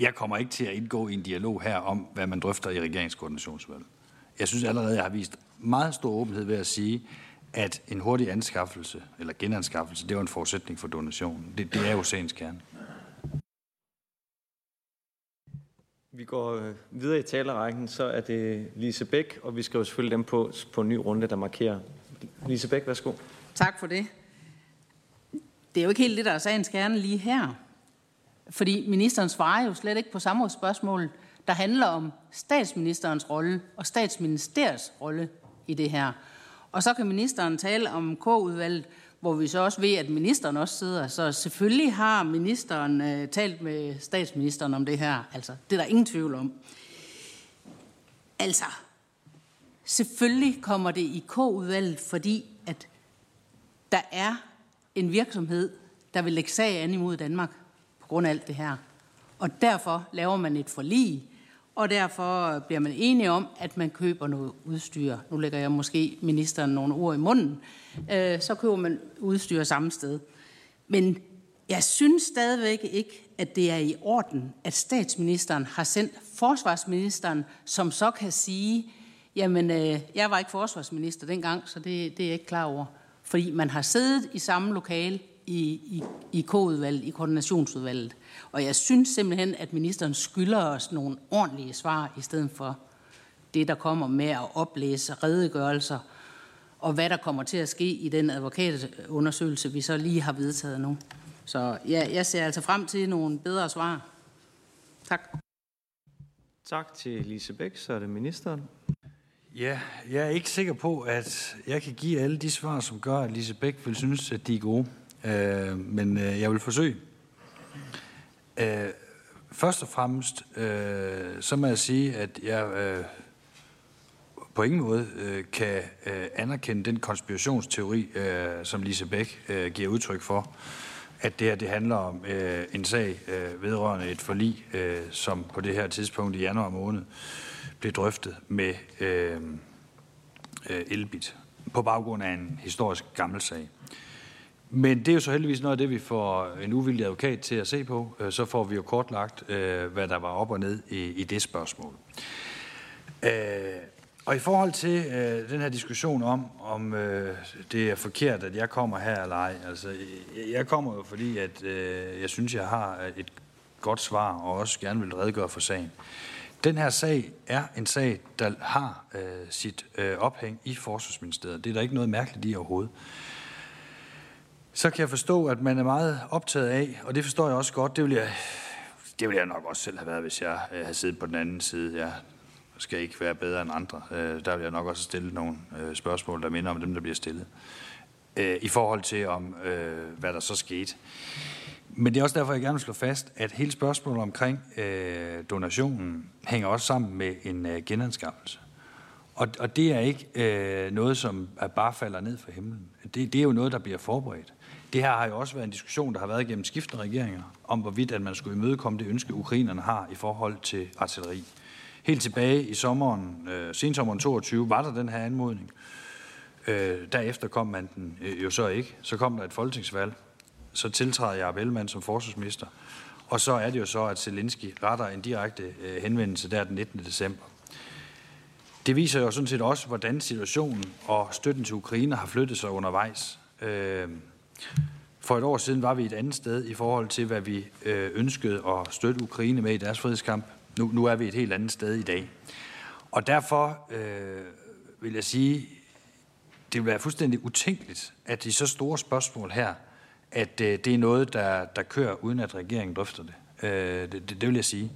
jeg kommer ikke til at indgå i en dialog her om, hvad man drøfter i regeringskoordinationsudvalget. Jeg synes allerede, jeg har vist meget stor åbenhed ved at sige, at en hurtig anskaffelse, eller genanskaffelse, det var en forudsætning for donationen. Det, det er jo sagens kerne. Vi går øh, videre i talerrækken, så er det Lise Bæk, og vi skal jo selvfølgelig dem på, på en ny runde, der markerer. Lise Bæk, værsgo. Tak for det. Det er jo ikke helt det, der er sagens kerne lige her. Fordi ministeren svarer jo slet ikke på samme spørgsmål, der handler om statsministerens rolle og statsministeriets rolle i det her. Og så kan ministeren tale om K-udvalget, hvor vi så også ved, at ministeren også sidder. Så selvfølgelig har ministeren øh, talt med statsministeren om det her. Altså, det er der ingen tvivl om. Altså, selvfølgelig kommer det i K-udvalget, fordi at der er en virksomhed, der vil lægge sag an imod Danmark på grund af alt det her. Og derfor laver man et forlig, og derfor bliver man enige om, at man køber noget udstyr. Nu lægger jeg måske ministeren nogle ord i munden. Øh, så køber man udstyr samme sted. Men jeg synes stadigvæk ikke, at det er i orden, at statsministeren har sendt forsvarsministeren, som så kan sige, jamen, øh, jeg var ikke forsvarsminister dengang, så det, det er jeg ikke klar over. Fordi man har siddet i samme lokale i, i, i K-udvalget, i koordinationsudvalget. Og jeg synes simpelthen, at ministeren skylder os nogle ordentlige svar, i stedet for det, der kommer med at oplæse redegørelser, og hvad der kommer til at ske i den advokatundersøgelse, vi så lige har vedtaget nu. Så ja, jeg ser altså frem til nogle bedre svar. Tak. Tak til Lise Bæk, så er det ministeren. Ja, jeg er ikke sikker på, at jeg kan give alle de svar, som gør, at Lise Bæk vil synes, at de er gode. Øh, men øh, jeg vil forsøge. Øh, først og fremmest, øh, så må jeg sige, at jeg øh, på ingen måde øh, kan øh, anerkende den konspirationsteori, øh, som Lise Bæk øh, giver udtryk for, at det her det handler om øh, en sag øh, vedrørende et forlig, øh, som på det her tidspunkt i januar måned blev drøftet med øh, øh, Elbit på baggrund af en historisk gammel sag. Men det er jo så heldigvis noget af det, vi får en uvildig advokat til at se på. Øh, så får vi jo kortlagt, øh, hvad der var op og ned i, i det spørgsmål. Øh, og i forhold til den her diskussion om, om det er forkert, at jeg kommer her eller ej. Altså, jeg kommer jo fordi, at jeg synes, jeg har et godt svar, og også gerne vil redegøre for sagen. Den her sag er en sag, der har sit ophæng i Forsvarsministeriet. Det er der ikke noget mærkeligt i overhovedet så kan jeg forstå, at man er meget optaget af, og det forstår jeg også godt, det vil jeg, det vil jeg nok også selv have været, hvis jeg øh, havde siddet på den anden side. Jeg skal ikke være bedre end andre. Øh, der vil jeg nok også stille nogle øh, spørgsmål, der minder om dem, der bliver stillet. Øh, I forhold til, om øh, hvad der så skete. Men det er også derfor, jeg gerne vil slå fast, at hele spørgsmålet omkring øh, donationen hænger også sammen med en genanskaffelse. Og, og det er ikke øh, noget, som bare falder ned fra himlen. Det, det er jo noget, der bliver forberedt. Det her har jo også været en diskussion, der har været gennem skiftende regeringer, om hvorvidt at man skulle imødekomme det ønske, ukrainerne har i forhold til artilleri. Helt tilbage i sommeren, øh, sensommeren 22, var der den her anmodning. Øh, derefter kom man den øh, jo så ikke. Så kom der et folketingsvalg. Så tiltræder jeg Ellemann som forsvarsminister. Og så er det jo så, at Zelensky retter en direkte øh, henvendelse der den 19. december. Det viser jo sådan set også, hvordan situationen og støtten til Ukraine har flyttet sig undervejs. Øh, for et år siden var vi et andet sted i forhold til, hvad vi øh, ønskede at støtte Ukraine med i deres frihedskamp. Nu, nu er vi et helt andet sted i dag. Og derfor øh, vil jeg sige, det vil være fuldstændig utænkeligt, at i så store spørgsmål her, at øh, det er noget, der, der kører, uden at regeringen drøfter det. Øh, det, det. Det vil jeg sige.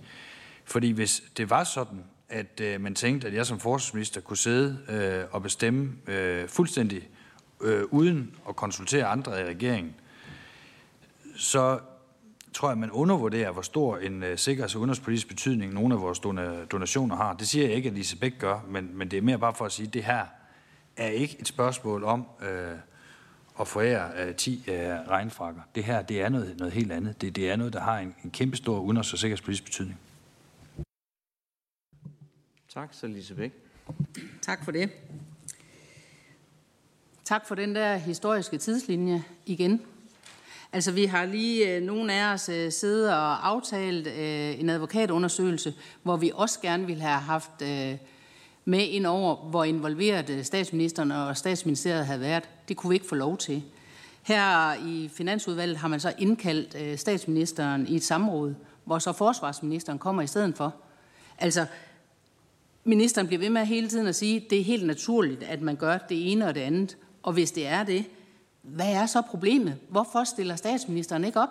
Fordi hvis det var sådan, at øh, man tænkte, at jeg som forsvarsminister kunne sidde øh, og bestemme øh, fuldstændig øh, uden at konsultere andre i regeringen, så tror jeg, man undervurderer, hvor stor en uh, sikkerheds- og udenrigspolitisk betydning nogle af vores donationer har. Det siger jeg ikke, at Lise Bæk gør, men, men det er mere bare for at sige, at det her er ikke et spørgsmål om uh, at forære uh, 10 uh, regnfrakker. Det her det er noget, noget helt andet. Det, det er noget, der har en, en kæmpe stor udenrigs- og sikkerhedspolitisk betydning. Tak, så Lise Bæk. Tak for det. Tak for den der historiske tidslinje igen. Altså, vi har lige øh, nogle af os øh, siddet og aftalt øh, en advokatundersøgelse, hvor vi også gerne ville have haft øh, med ind over, hvor involveret øh, statsministeren og statsministeriet havde været. Det kunne vi ikke få lov til. Her i Finansudvalget har man så indkaldt øh, statsministeren i et samråd, hvor så forsvarsministeren kommer i stedet for. Altså, ministeren bliver ved med hele tiden at sige, at det er helt naturligt, at man gør det ene og det andet. Og hvis det er det, hvad er så problemet? Hvorfor stiller statsministeren ikke op?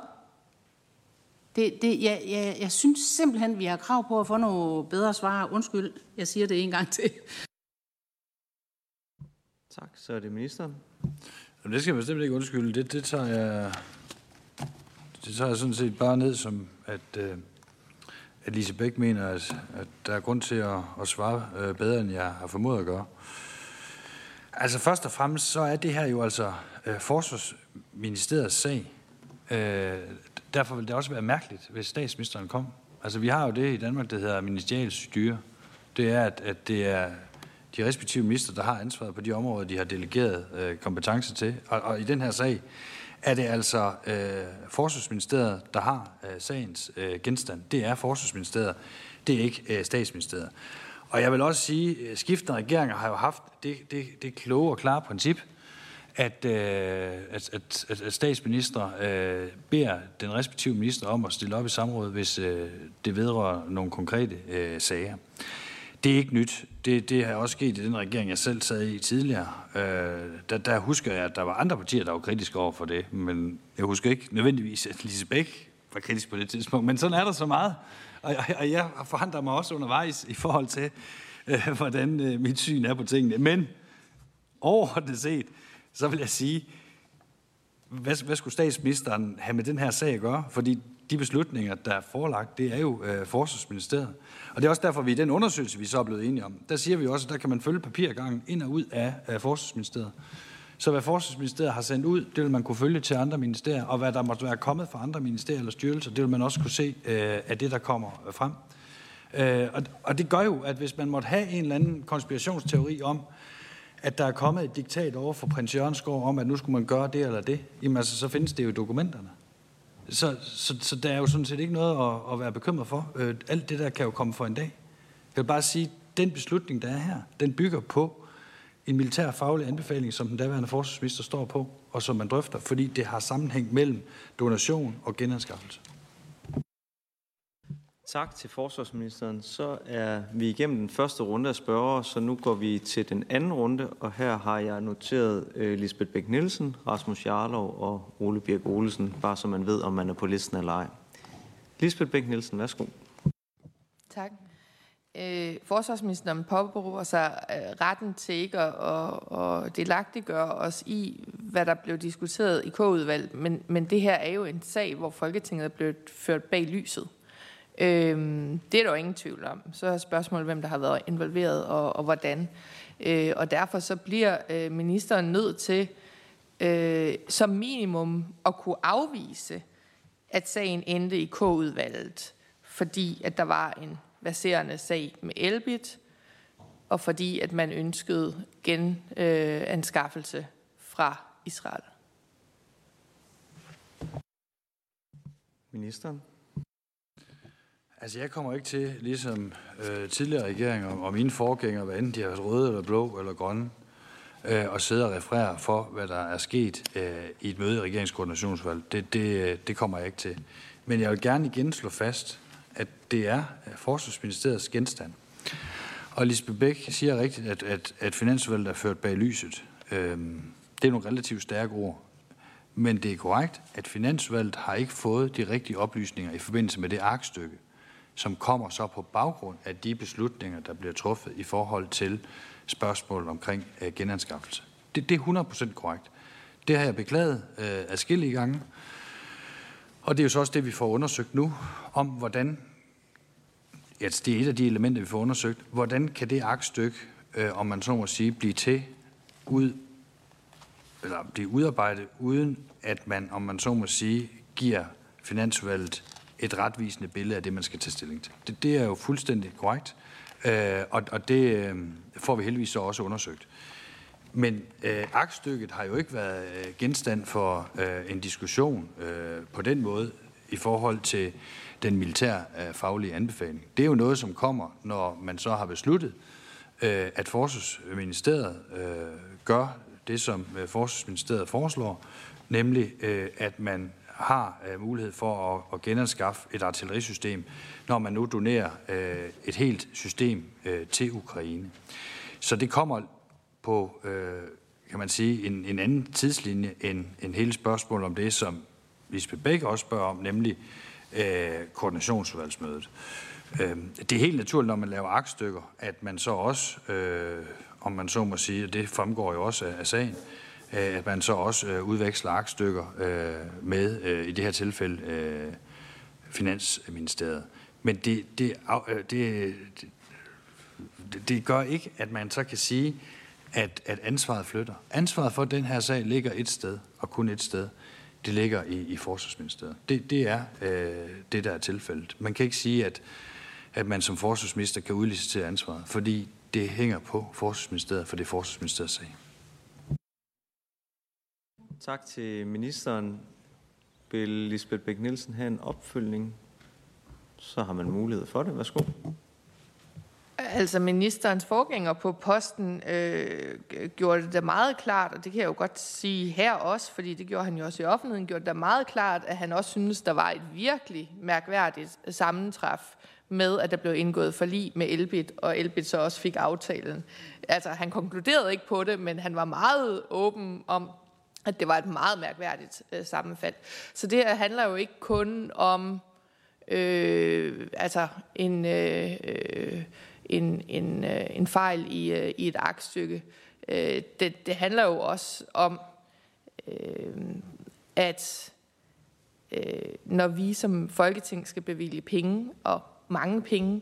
Det, det, jeg, jeg, jeg synes simpelthen, vi har krav på at få nogle bedre svar. Undskyld, jeg siger det en gang til. Tak, så er det ministeren. Jamen, det skal jeg bestemt ikke undskylde. Det, det, tager jeg, det tager jeg sådan set bare ned som, at, øh, at Lise Bæk mener, at, at der er grund til at, at svare øh, bedre, end jeg har formået at gøre. Altså først og fremmest, så er det her jo altså øh, Forsvarsministeriets sag. Øh, derfor vil det også være mærkeligt, hvis statsministeren kom. Altså vi har jo det i Danmark, der hedder ministerielt styre. Det er, at, at det er de respektive minister, der har ansvaret på de områder, de har delegeret øh, kompetence til. Og, og i den her sag er det altså øh, Forsvarsministeriet, der har øh, sagens øh, genstand. Det er Forsvarsministeriet, det er ikke øh, statsministeriet. Og jeg vil også sige, at skiftende regeringer har jo haft det, det, det kloge og klare princip, at, øh, at, at, at statsminister øh, beder den respektive minister om at stille op i samrådet, hvis øh, det vedrører nogle konkrete øh, sager. Det er ikke nyt. Det, det har også sket i den regering, jeg selv sad i tidligere. Øh, der, der husker jeg, at der var andre partier, der var kritiske over for det, men jeg husker ikke nødvendigvis, at Lise Bæk var kritisk på det tidspunkt. Men sådan er der så meget. Og, og, og jeg forandrer mig også undervejs i forhold til, øh, hvordan øh, mit syn er på tingene. Men overordnet set, så vil jeg sige, hvad, hvad skulle statsministeren have med den her sag at gøre? Fordi de beslutninger, der er forelagt, det er jo øh, Forsvarsministeriet. Og det er også derfor, vi i den undersøgelse, vi så er blevet enige om, der siger vi også, at der kan man følge papirgangen ind og ud af, af Forsvarsministeriet. Så hvad Forsvarsministeriet har sendt ud, det vil man kunne følge til andre ministerier, og hvad der måtte være kommet fra andre ministerier eller styrelser, det vil man også kunne se øh, af det, der kommer frem. Øh, og, og det gør jo, at hvis man måtte have en eller anden konspirationsteori om, at der er kommet et diktat over for prins Jørgensgaard om, at nu skulle man gøre det eller det, jamen altså, så findes det jo i dokumenterne. Så, så, så der er jo sådan set ikke noget at, at være bekymret for. Øh, alt det der kan jo komme for en dag. Jeg vil bare sige, at den beslutning, der er her, den bygger på en militær faglig anbefaling, som den daværende forsvarsminister står på, og som man drøfter, fordi det har sammenhæng mellem donation og genanskaffelse. Tak til forsvarsministeren. Så er vi igennem den første runde af spørger, så nu går vi til den anden runde, og her har jeg noteret uh, Lisbeth Bæk Nielsen, Rasmus Jarlov og Ole Birk Olesen, bare så man ved, om man er på listen eller ej. Lisbeth Bæk Nielsen, værsgo. Tak. Øh, forsvarsministeren påberåber sig øh, retten til ikke at, at, at delagtiggøre os i, hvad der blev diskuteret i K-udvalget, men, men det her er jo en sag, hvor Folketinget er blevet ført bag lyset. Øhm, det er der jo ingen tvivl om. Så er spørgsmålet, hvem der har været involveret og, og hvordan. Øh, og derfor så bliver øh, ministeren nødt til øh, som minimum at kunne afvise, at sagen endte i K-udvalget, fordi at der var en baserende sag med Elbit, og fordi at man ønskede genanskaffelse øh, fra Israel. Ministeren. Altså, jeg kommer ikke til, ligesom øh, tidligere regeringer og mine forgængere, hvad enten de har været røde eller blå eller grønne, øh, og sidde og referere for, hvad der er sket øh, i et møde i regeringskoordinationsvalg. Det, det, det kommer jeg ikke til. Men jeg vil gerne igen slå fast, det er øh, Forsvarsministeriets genstand. Og Lisbeth Bæk siger rigtigt, at, at, at finansvalget er ført bag lyset. Øhm, det er nogle relativt stærke ord. Men det er korrekt, at Finansvalget har ikke fået de rigtige oplysninger i forbindelse med det arkstykke, som kommer så på baggrund af de beslutninger, der bliver truffet i forhold til spørgsmål omkring øh, genanskaffelse. Det, det er 100% korrekt. Det har jeg beklaget øh, adskillige gange. Og det er jo så også det, vi får undersøgt nu, om hvordan, at det er et af de elementer, vi får undersøgt, hvordan kan det aktstykke, øh, om man så må sige, blive til ud, eller blive udarbejdet, uden at man, om man så må sige, giver finansvalget et retvisende billede af det, man skal tage stilling til. Det, det er jo fuldstændig korrekt, øh, og, og det øh, får vi heldigvis så også undersøgt. Men øh, aktstykket har jo ikke været øh, genstand for øh, en diskussion øh, på den måde i forhold til den militære øh, faglige anbefaling. Det er jo noget, som kommer, når man så har besluttet, øh, at Forsvarsministeriet øh, gør det, som Forsvarsministeriet foreslår, nemlig at man har mulighed for at, genanskaffe et artillerisystem, når man nu donerer et helt system til Ukraine. Så det kommer på, kan man sige, en, en anden tidslinje end, end hele spørgsmålet om det, som Lisbeth Bæk også spørger om, nemlig øh, Øh, koordinationsudvalgsmødet. Øh, det er helt naturligt, når man laver aktstykker, at man så også, øh, om man så må sige, og det fremgår jo også af, af sagen, øh, at man så også øh, udveksler aktstykker øh, med, øh, i det her tilfælde, øh, Finansministeriet. Men det, det, øh, det, det, det gør ikke, at man så kan sige, at, at ansvaret flytter. Ansvaret for den her sag ligger et sted, og kun et sted. Det ligger i, i Forsvarsministeriet. Det, det er øh, det, der er tilfældet. Man kan ikke sige, at, at man som forsvarsminister kan udlicitere ansvaret, fordi det hænger på Forsvarsministeriet, for det er Forsvarsministeriets sag. Tak til ministeren. Vil Lisbeth Bæk-Nielsen have en opfølgning? Så har man mulighed for det. Værsgo. Altså ministerens forgænger på posten øh, gjorde det da meget klart, og det kan jeg jo godt sige her også, fordi det gjorde han jo også i offentligheden, gjorde det da meget klart, at han også synes, der var et virkelig mærkværdigt sammentræf med, at der blev indgået forlig med Elbit, og Elbit så også fik aftalen. Altså, han konkluderede ikke på det, men han var meget åben om, at det var et meget mærkværdigt øh, sammenfald. Så det her handler jo ikke kun om øh, altså en... Øh, øh, en, en, øh, en fejl i, øh, i et aktstykke. Øh, det, det handler jo også om, at når vi som Folketing skal bevilge penge, og mange penge,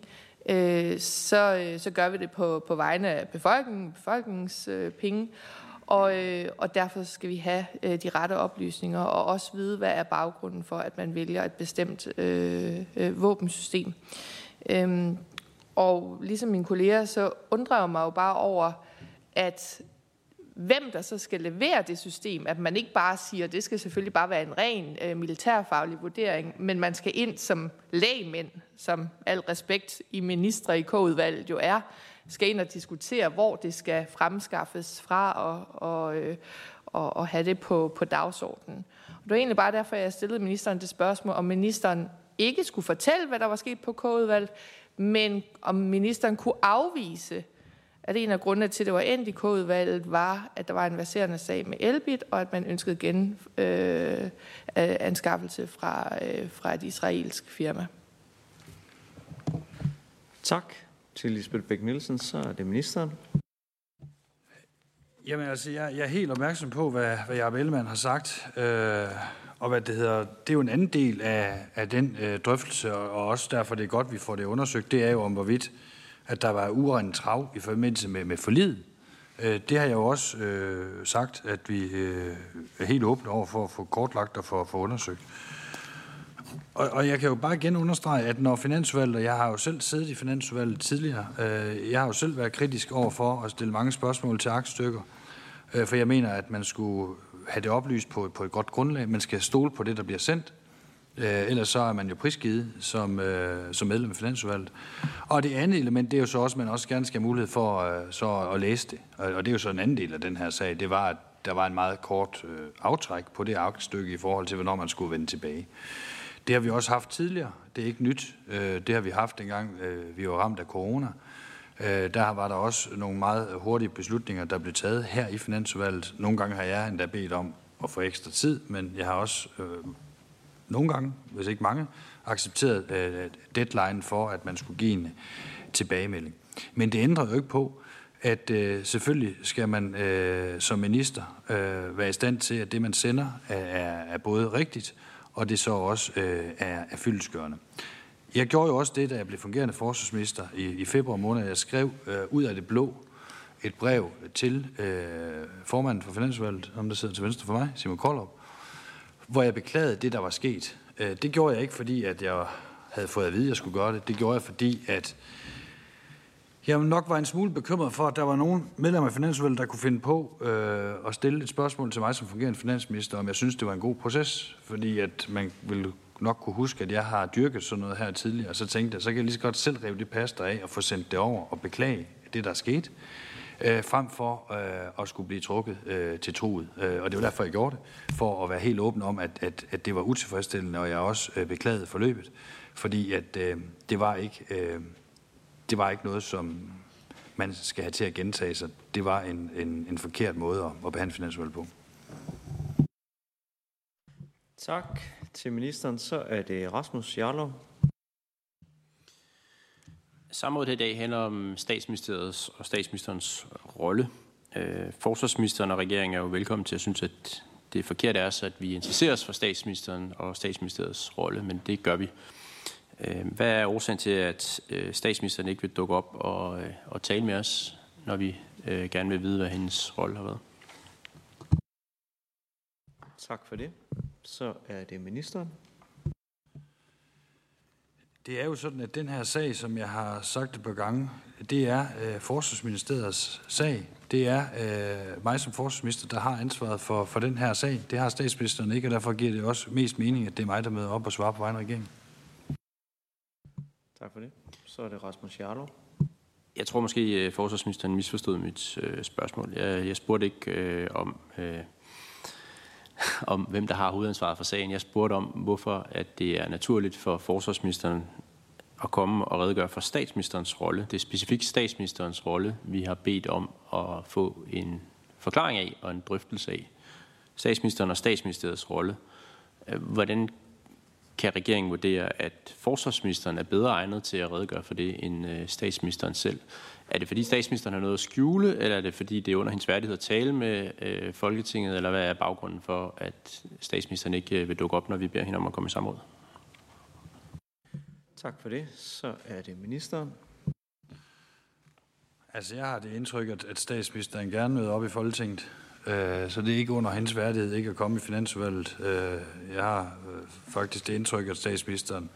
så, så gør vi det på, på vegne af befolkningen, befolkningens penge, og, og derfor skal vi have de rette oplysninger, og også vide, hvad er baggrunden for, at man vælger et bestemt øh, øh, våbensystem. Øhm, og ligesom mine kolleger, så undrer jeg mig jo bare over, at hvem der så skal levere det system, at man ikke bare siger, at det skal selvfølgelig bare være en ren øh, militærfaglig vurdering, men man skal ind som lægmænd, som al respekt i ministre i K-udvalget jo er, skal ind og diskutere, hvor det skal fremskaffes fra og, og, øh, og, og have det på, på dagsordenen. Og det var egentlig bare derfor, jeg stillede ministeren det spørgsmål, om ministeren ikke skulle fortælle, hvad der var sket på K-udvalget, men om ministeren kunne afvise, at en af grundene til, at det var endt i K-udvalget, var, at der var en verserende sag med Elbit, og at man ønskede gen øh, øh anskaffelse fra, øh, fra et israelsk firma. Tak til Lisbeth Bæk-Nielsen. Så er det ministeren. Jamen altså, jeg, jeg er helt opmærksom på, hvad, hvad Jacob Ellemann har sagt. Øh, og hvad det hedder, det er jo en anden del af, af den øh, drøftelse, og også derfor det er godt, vi får det undersøgt, det er jo om hvorvidt, at der var urendt trav i forbindelse med, med forlid. Øh, det har jeg jo også øh, sagt, at vi øh, er helt åbne over for at få kortlagt og for at få undersøgt. og, og jeg kan jo bare igen understrege, at når Finansudvalget, og jeg har jo selv siddet i Finansudvalget tidligere, øh, jeg har jo selv været kritisk over for at stille mange spørgsmål til aktstykker, øh, Øh, for jeg mener, at man skulle have det oplyst på, på et godt grundlag. Man skal stole på det, der bliver sendt. Øh, ellers så er man jo prisgivet som, øh, som medlem af Finansudvalget. Og det andet element, det er jo så også, at man også gerne skal have mulighed for øh, så at læse det. Og, og det er jo så en anden del af den her sag. Det var, at der var en meget kort øh, aftræk på det aktstykke i forhold til, hvornår man skulle vende tilbage. Det har vi også haft tidligere. Det er ikke nyt. Øh, det har vi haft dengang, øh, vi var ramt af corona. Øh, der var der også nogle meget hurtige beslutninger, der blev taget her i Finansudvalget. Nogle gange har jeg endda bedt om at få ekstra tid, men jeg har også øh, nogle gange, hvis ikke mange, accepteret øh, deadline for, at man skulle give en tilbagemelding. Men det ændrer jo ikke på, at øh, selvfølgelig skal man øh, som minister øh, være i stand til, at det, man sender, er, er både rigtigt, og det så også øh, er, er fyldesgørende. Jeg gjorde jo også det, da jeg blev fungerende forsvarsminister i, i februar måned. Jeg skrev øh, ud af det blå et brev til øh, formanden for Finansvalget, om der sidder til venstre for mig, Simon Koldrup, hvor jeg beklagede det, der var sket. Øh, det gjorde jeg ikke, fordi at jeg havde fået at vide, at jeg skulle gøre det. Det gjorde jeg, fordi at jeg nok var en smule bekymret for, at der var nogle medlemmer af Finansudvalget, der kunne finde på øh, at stille et spørgsmål til mig som fungerende finansminister, om jeg synes, det var en god proces, fordi at man ville nok kunne huske, at jeg har dyrket sådan noget her tidligere, og så tænkte jeg, så kan jeg lige så godt selv rive det pasta af og få sendt det over og beklage det, der er sket, øh, frem for øh, at skulle blive trukket øh, til troet. Øh, og det var derfor, jeg gjorde det, for at være helt åben om, at, at, at det var utilfredsstillende, og jeg også øh, beklagede forløbet, fordi at øh, det var ikke... Øh, det var ikke noget, som man skal have til at gentage sig. Det var en, en, en forkert måde at, at behandle finansvalget på. Tak til ministeren. Så er det Rasmus Jarlov. Samrådet i dag handler om statsministeriets og statsministerens rolle. Øh, forsvarsministeren og regeringen er jo velkommen til at synes, at det er forkert af os, at vi interesserer os for statsministeren og statsministeriets rolle, men det gør vi. Øh, hvad er årsagen til, at øh, statsministeren ikke vil dukke op og, øh, og tale med os, når vi gerne vil vide, hvad hendes rolle har været? Tak for det. Så er det ministeren. Det er jo sådan, at den her sag, som jeg har sagt det på gange, det er øh, Forsvarsministeriets sag. Det er øh, mig som forsvarsminister, der har ansvaret for, for den her sag. Det har statsministeren ikke, og derfor giver det også mest mening, at det er mig, der møder op og svarer på vejen af regeringen. Tak for det. Så er det Rasmus Jarlov. Jeg tror måske, at øh, forsvarsministeren misforstod mit øh, spørgsmål. Jeg, jeg spurgte ikke øh, om, øh, [laughs] om, hvem der har hovedansvaret for sagen. Jeg spurgte om, hvorfor at det er naturligt for forsvarsministeren at komme og redegøre for statsministerens rolle. Det er specifikt statsministerens rolle, vi har bedt om at få en forklaring af og en drøftelse af. Statsministeren og statsministeriets rolle. Hvordan kan regeringen vurdere, at forsvarsministeren er bedre egnet til at redegøre for det end øh, statsministeren selv? Er det fordi statsministeren har noget at skjule, eller er det fordi det er under hendes værdighed at tale med øh, Folketinget, eller hvad er baggrunden for, at statsministeren ikke øh, vil dukke op, når vi beder hende om at komme i samråd? Tak for det. Så er det ministeren. Altså, jeg har det indtryk, at statsministeren gerne møder op i Folketinget. Øh, så det er ikke under hendes værdighed ikke at komme i finansudvalget. Øh, jeg har øh, faktisk det indtryk, at statsministeren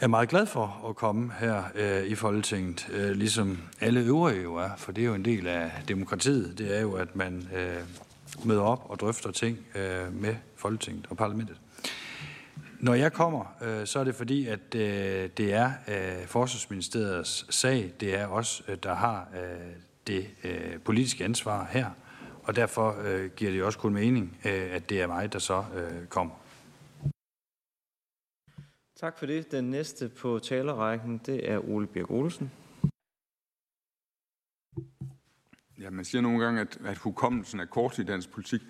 er meget glad for at komme her øh, i Folketinget, øh, ligesom alle øvrige jo er, for det er jo en del af demokratiet. Det er jo, at man øh, møder op og drøfter ting med Folketinget og parlamentet. Når jeg kommer, så er det fordi, at det er Forsvarsministeriets sag. Det er os, der har det politiske ansvar her og derfor øh, giver det også kun mening, øh, at det er mig, der så øh, kommer. Tak for det. Den næste på talerrækken, det er Ole Birk Olsen. Ja, man siger nogle gange, at, at hukommelsen er kort i dansk politik.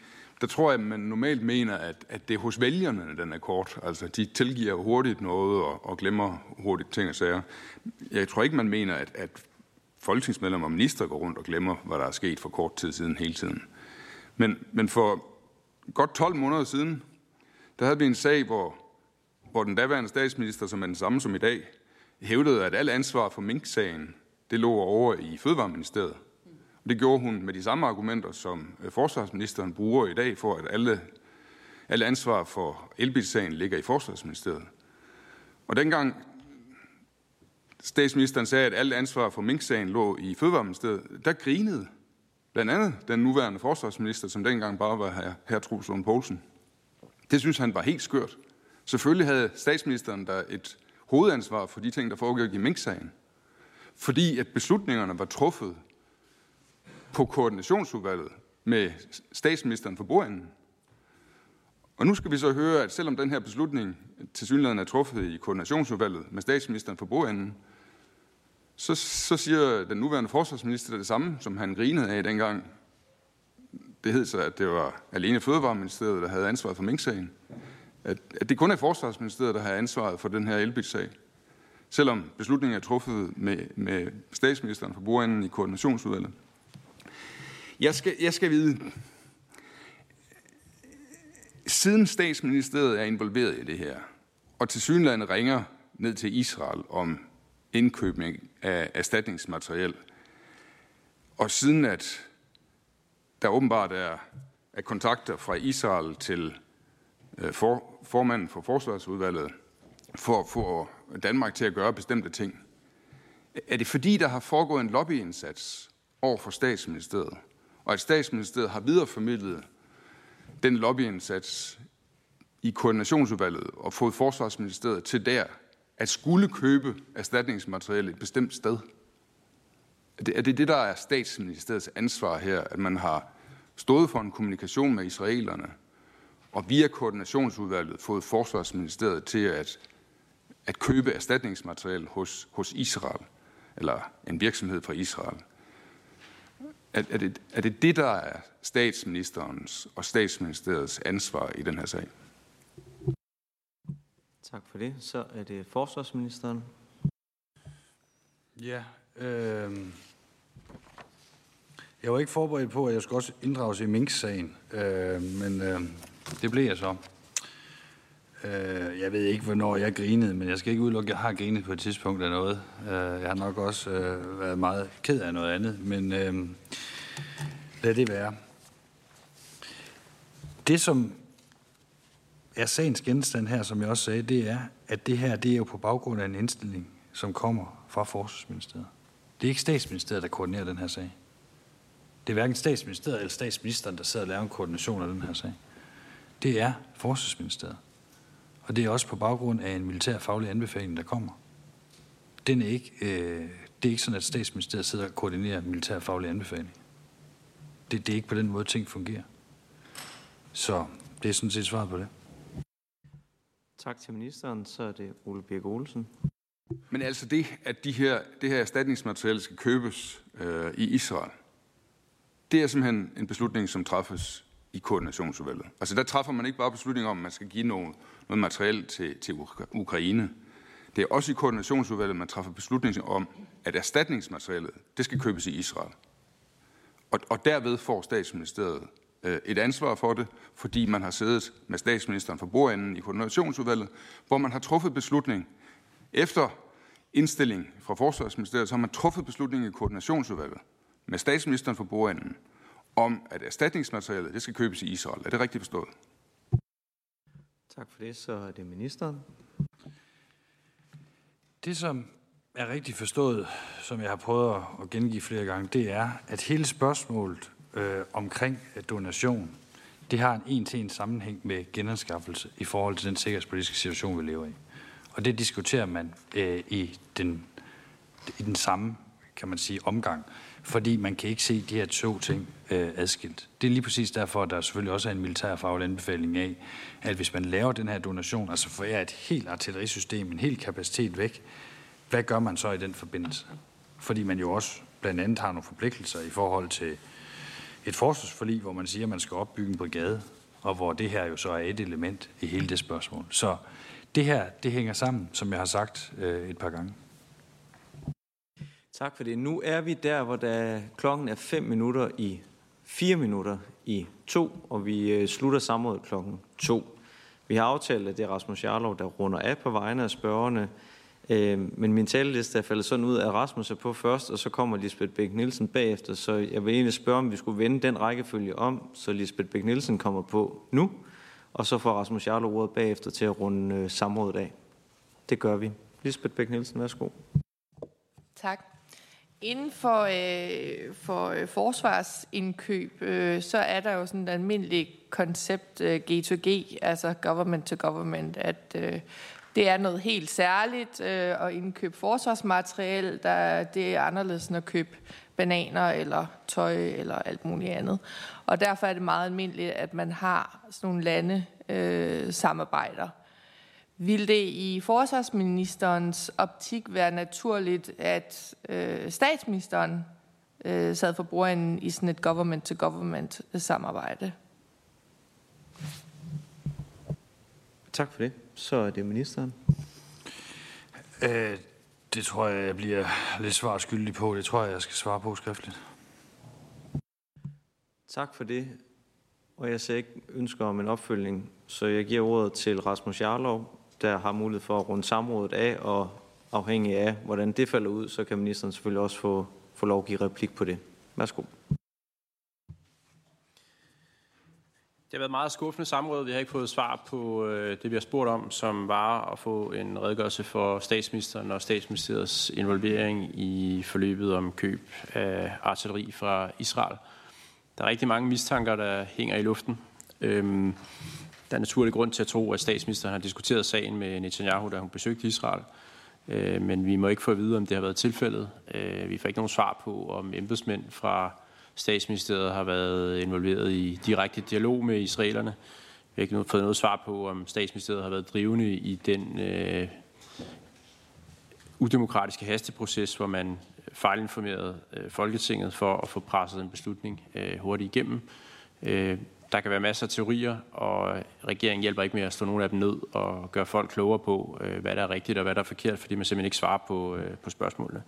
Der tror jeg, at man normalt mener, at, at det er hos vælgerne, den er kort. Altså, de tilgiver hurtigt noget og, og glemmer hurtigt ting og sager. Jeg tror ikke, man mener, at, at folketingsmedlemmer og minister går rundt og glemmer, hvad der er sket for kort tid siden hele tiden. Men, men for godt 12 måneder siden, der havde vi en sag, hvor, hvor den daværende statsminister, som er den samme som i dag, hævdede, at alt ansvar for Mink-sagen, det lå over i Fødevareministeriet. Og det gjorde hun med de samme argumenter, som øh, forsvarsministeren bruger i dag, for at alle alle ansvar for elbilsagen ligger i Forsvarsministeriet. Og dengang statsministeren sagde, at alt ansvar for Mink-sagen lå i Fødevareministeriet, der grinede blandt andet den nuværende forsvarsminister, som dengang bare var her, her Truls Lund Poulsen. Det synes han var helt skørt. Selvfølgelig havde statsministeren der et hovedansvar for de ting, der foregik i Mink-sagen. Fordi at beslutningerne var truffet på koordinationsudvalget med statsministeren for bordenden. Og nu skal vi så høre, at selvom den her beslutning til synligheden er truffet i koordinationsudvalget med statsministeren for bordenden, så, så siger den nuværende forsvarsminister det samme, som han grinede af dengang. Det hed så, at det var alene Fødevareministeriet, der havde ansvaret for Mink-sagen. At, at det kun er Forsvarsministeriet, der har ansvaret for den her elbilsag. Selvom beslutningen er truffet med, med statsministeren for bordenden i koordinationsudvalget. Jeg skal, jeg skal vide, siden statsministeriet er involveret i det her, og til synlandet ringer ned til Israel om indkøbning af erstatningsmateriel, og siden at der åbenbart er, er kontakter fra Israel til Øh, for, formanden for forsvarsudvalget for at få Danmark til at gøre bestemte ting. Er det fordi, der har foregået en lobbyindsats over for statsministeriet, og at statsministeriet har videreformidlet den lobbyindsats i koordinationsudvalget og fået forsvarsministeriet til der at skulle købe erstatningsmateriale et bestemt sted? Er det, er det det, der er statsministeriets ansvar her, at man har stået for en kommunikation med israelerne, og via koordinationsudvalget fået forsvarsministeriet til at, at købe erstatningsmateriale hos, hos Israel, eller en virksomhed fra Israel? Er, er, det, er det det, der er statsministerens og statsministeriets ansvar i den her sag? Tak for det. Så er det forsvarsministeren. Ja, øh, jeg var ikke forberedt på, at jeg skulle også inddrages i Mink-sagen, øh, men øh, det blev jeg så. Øh, jeg ved ikke, hvornår jeg grinede, men jeg skal ikke udelukke, at jeg har grinet på et tidspunkt af noget. Øh, jeg har nok også øh, været meget ked af noget andet, men øh, lad det være. Det, som er sagens genstand her, som jeg også sagde, det er, at det her det er jo på baggrund af en indstilling, som kommer fra Forsvarsministeriet. Det er ikke statsministeriet, der koordinerer den her sag. Det er hverken statsministeriet eller statsministeren, der sidder og laver en koordination af den her sag. Det er Forsvarsministeriet. Og det er også på baggrund af en militær faglig anbefaling, der kommer. Den er ikke, øh, det er ikke sådan, at statsministeriet sidder og koordinerer militær faglig anbefaling. Det, det er ikke på den måde, ting fungerer. Så det er sådan set svaret på det. Tak til ministeren. Så er det Ole Birk Olsen. Men altså det, at de her, det her erstatningsmateriale skal købes øh, i Israel, det er simpelthen en beslutning, som træffes i koordinationsudvalget. Altså der træffer man ikke bare beslutning om, at man skal give noget, noget materiel til, til Ukraine. Det er også i koordinationsudvalget, man træffer beslutning om, at erstatningsmaterialet, det skal købes i Israel. Og, og derved får statsministeriet øh, et ansvar for det, fordi man har siddet med statsministeren for bordenden i koordinationsudvalget, hvor man har truffet beslutning efter indstilling fra Forsvarsministeriet, så har man truffet beslutning i koordinationsudvalget med statsministeren for bordenden om, at erstatningsmaterialet det skal købes i Israel. Er det rigtigt forstået? Tak for det. Så er det ministeren. Det, som er rigtig forstået, som jeg har prøvet at gengive flere gange, det er, at hele spørgsmålet øh, omkring donation, det har en en-til-en sammenhæng med genanskaffelse i forhold til den sikkerhedspolitiske situation, vi lever i. Og det diskuterer man øh, i, den, i den samme, kan man sige, omgang, fordi man kan ikke se de her to ting øh, adskilt. Det er lige præcis derfor, at der selvfølgelig også er en militærfaglig anbefaling af, at hvis man laver den her donation, altså forærer et helt artillerisystem, en hel kapacitet væk, hvad gør man så i den forbindelse? Fordi man jo også blandt andet har nogle forpligtelser i forhold til et forsvarsforlig, hvor man siger, at man skal opbygge en brigade, og hvor det her jo så er et element i hele det spørgsmål. Så det her, det hænger sammen, som jeg har sagt øh, et par gange. Tak for det. Nu er vi der, hvor der klokken er 5 minutter i 4 minutter i 2, og vi øh, slutter samrådet klokken 2. Vi har aftalt, at det er Rasmus Jarlov, der runder af på vegne af spørgerne. Øhm, men min taleliste er faldet sådan ud, at Rasmus er på først, og så kommer Lisbeth Bæk Nielsen bagefter. Så jeg vil egentlig spørge, om vi skulle vende den rækkefølge om, så Lisbeth Bæk Nielsen kommer på nu, og så får Rasmus Jarlov ordet bagefter til at runde øh, samrådet af. Det gør vi. Lisbeth Bæk Nielsen, værsgo. Tak. Inden for, øh, for øh, forsvarsindkøb, øh, så er der jo sådan et almindeligt koncept øh, G2G, altså government to government, at øh, det er noget helt særligt øh, at indkøbe forsvarsmateriel, der det er anderledes end at købe bananer eller tøj eller alt muligt andet. Og derfor er det meget almindeligt, at man har sådan nogle lande øh, samarbejder. Vil det i forsvarsministerens optik være naturligt, at øh, statsministeren øh, sad for bordenden i sådan et government-to-government samarbejde? Tak for det. Så er det ministeren. Øh, det tror jeg, jeg bliver lidt svar skyldig på. Det tror jeg, jeg skal svare på skriftligt. Tak for det. Og jeg ser ikke ønsker om en opfølgning, så jeg giver ordet til Rasmus Jarlov, der har mulighed for at runde samrådet af, og afhængig af, hvordan det falder ud, så kan ministeren selvfølgelig også få, få lov at give replik på det. Værsgo. Det har været meget skuffende samråd. Vi har ikke fået svar på øh, det, vi har spurgt om, som var at få en redegørelse for statsministeren og statsministeriets involvering i forløbet om køb af artilleri fra Israel. Der er rigtig mange mistanker, der hænger i luften. Øhm, der er naturlig grund til at tro, at statsministeren har diskuteret sagen med Netanyahu, da hun besøgte Israel. Øh, men vi må ikke få at vide, om det har været tilfældet. Øh, vi får ikke nogen svar på, om embedsmænd fra statsministeriet har været involveret i direkte dialog med israelerne. Vi har ikke fået noget svar på, om statsministeriet har været drivende i den øh, udemokratiske hasteproces, hvor man fejlinformerede øh, Folketinget for at få presset en beslutning øh, hurtigt igennem. Øh, der kan være masser af teorier, og regeringen hjælper ikke med at slå nogle af dem ned og gøre folk klogere på, øh, hvad der er rigtigt og hvad der er forkert, fordi man simpelthen ikke svarer på, øh, på spørgsmålene.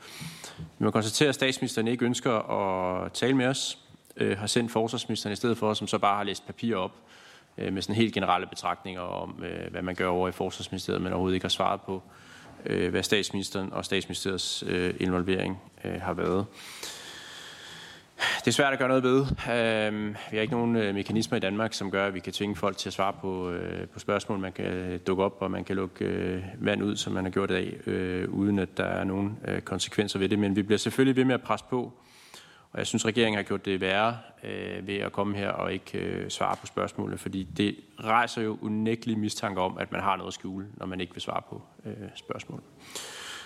Vi må konstatere, at statsministeren ikke ønsker at tale med os, øh, har sendt forsvarsministeren i stedet for, os, som så bare har læst papir op med sådan helt generelle betragtninger om, hvad man gør over i forsvarsministeriet, men overhovedet ikke har svaret på, hvad statsministeren og statsministeriets involvering har været. Det er svært at gøre noget ved. Øhm, vi har ikke nogen øh, mekanismer i Danmark, som gør, at vi kan tvinge folk til at svare på, øh, på spørgsmål. Man kan øh, dukke op, og man kan lukke øh, vand ud, som man har gjort i dag, øh, uden at der er nogen øh, konsekvenser ved det. Men vi bliver selvfølgelig ved med at presse på. Og jeg synes, regeringen har gjort det værre ved at komme her og ikke svare på spørgsmålene, fordi det rejser jo unægtelige mistanke om, at man har noget at skjule, når man ikke vil svare på spørgsmål.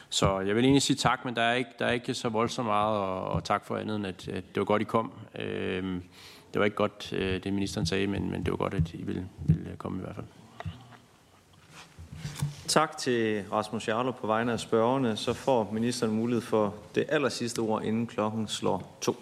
Så jeg vil egentlig sige tak, men der er ikke, der er ikke så voldsomt meget, og, og tak for andet, end at, at det var godt, I kom. Øhm, det var ikke godt, øh, det ministeren sagde, men, men det var godt, at I ville, ville komme i hvert fald. Tak til Rasmus Jarlov på vegne af spørgerne. Så får ministeren mulighed for det aller sidste ord, inden klokken slår to.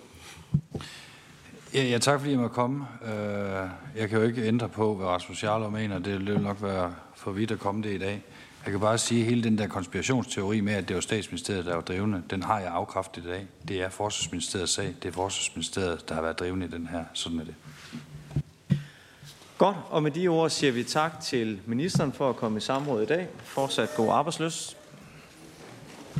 Ja, ja tak fordi jeg måtte komme. Øh, jeg kan jo ikke ændre på, hvad Rasmus Jarlov mener. Det vil nok være for vidt at komme det i dag. Jeg kan bare sige, at hele den der konspirationsteori med, at det var statsministeriet, der var drivende, den har jeg afkræftet i dag. Det er forsvarsministeriets sag. Det er forsvarsministeriet, der har været drivende i den her. Sådan er det. Godt, og med de ord siger vi tak til ministeren for at komme i samråd i dag. Fortsat god arbejdsløs.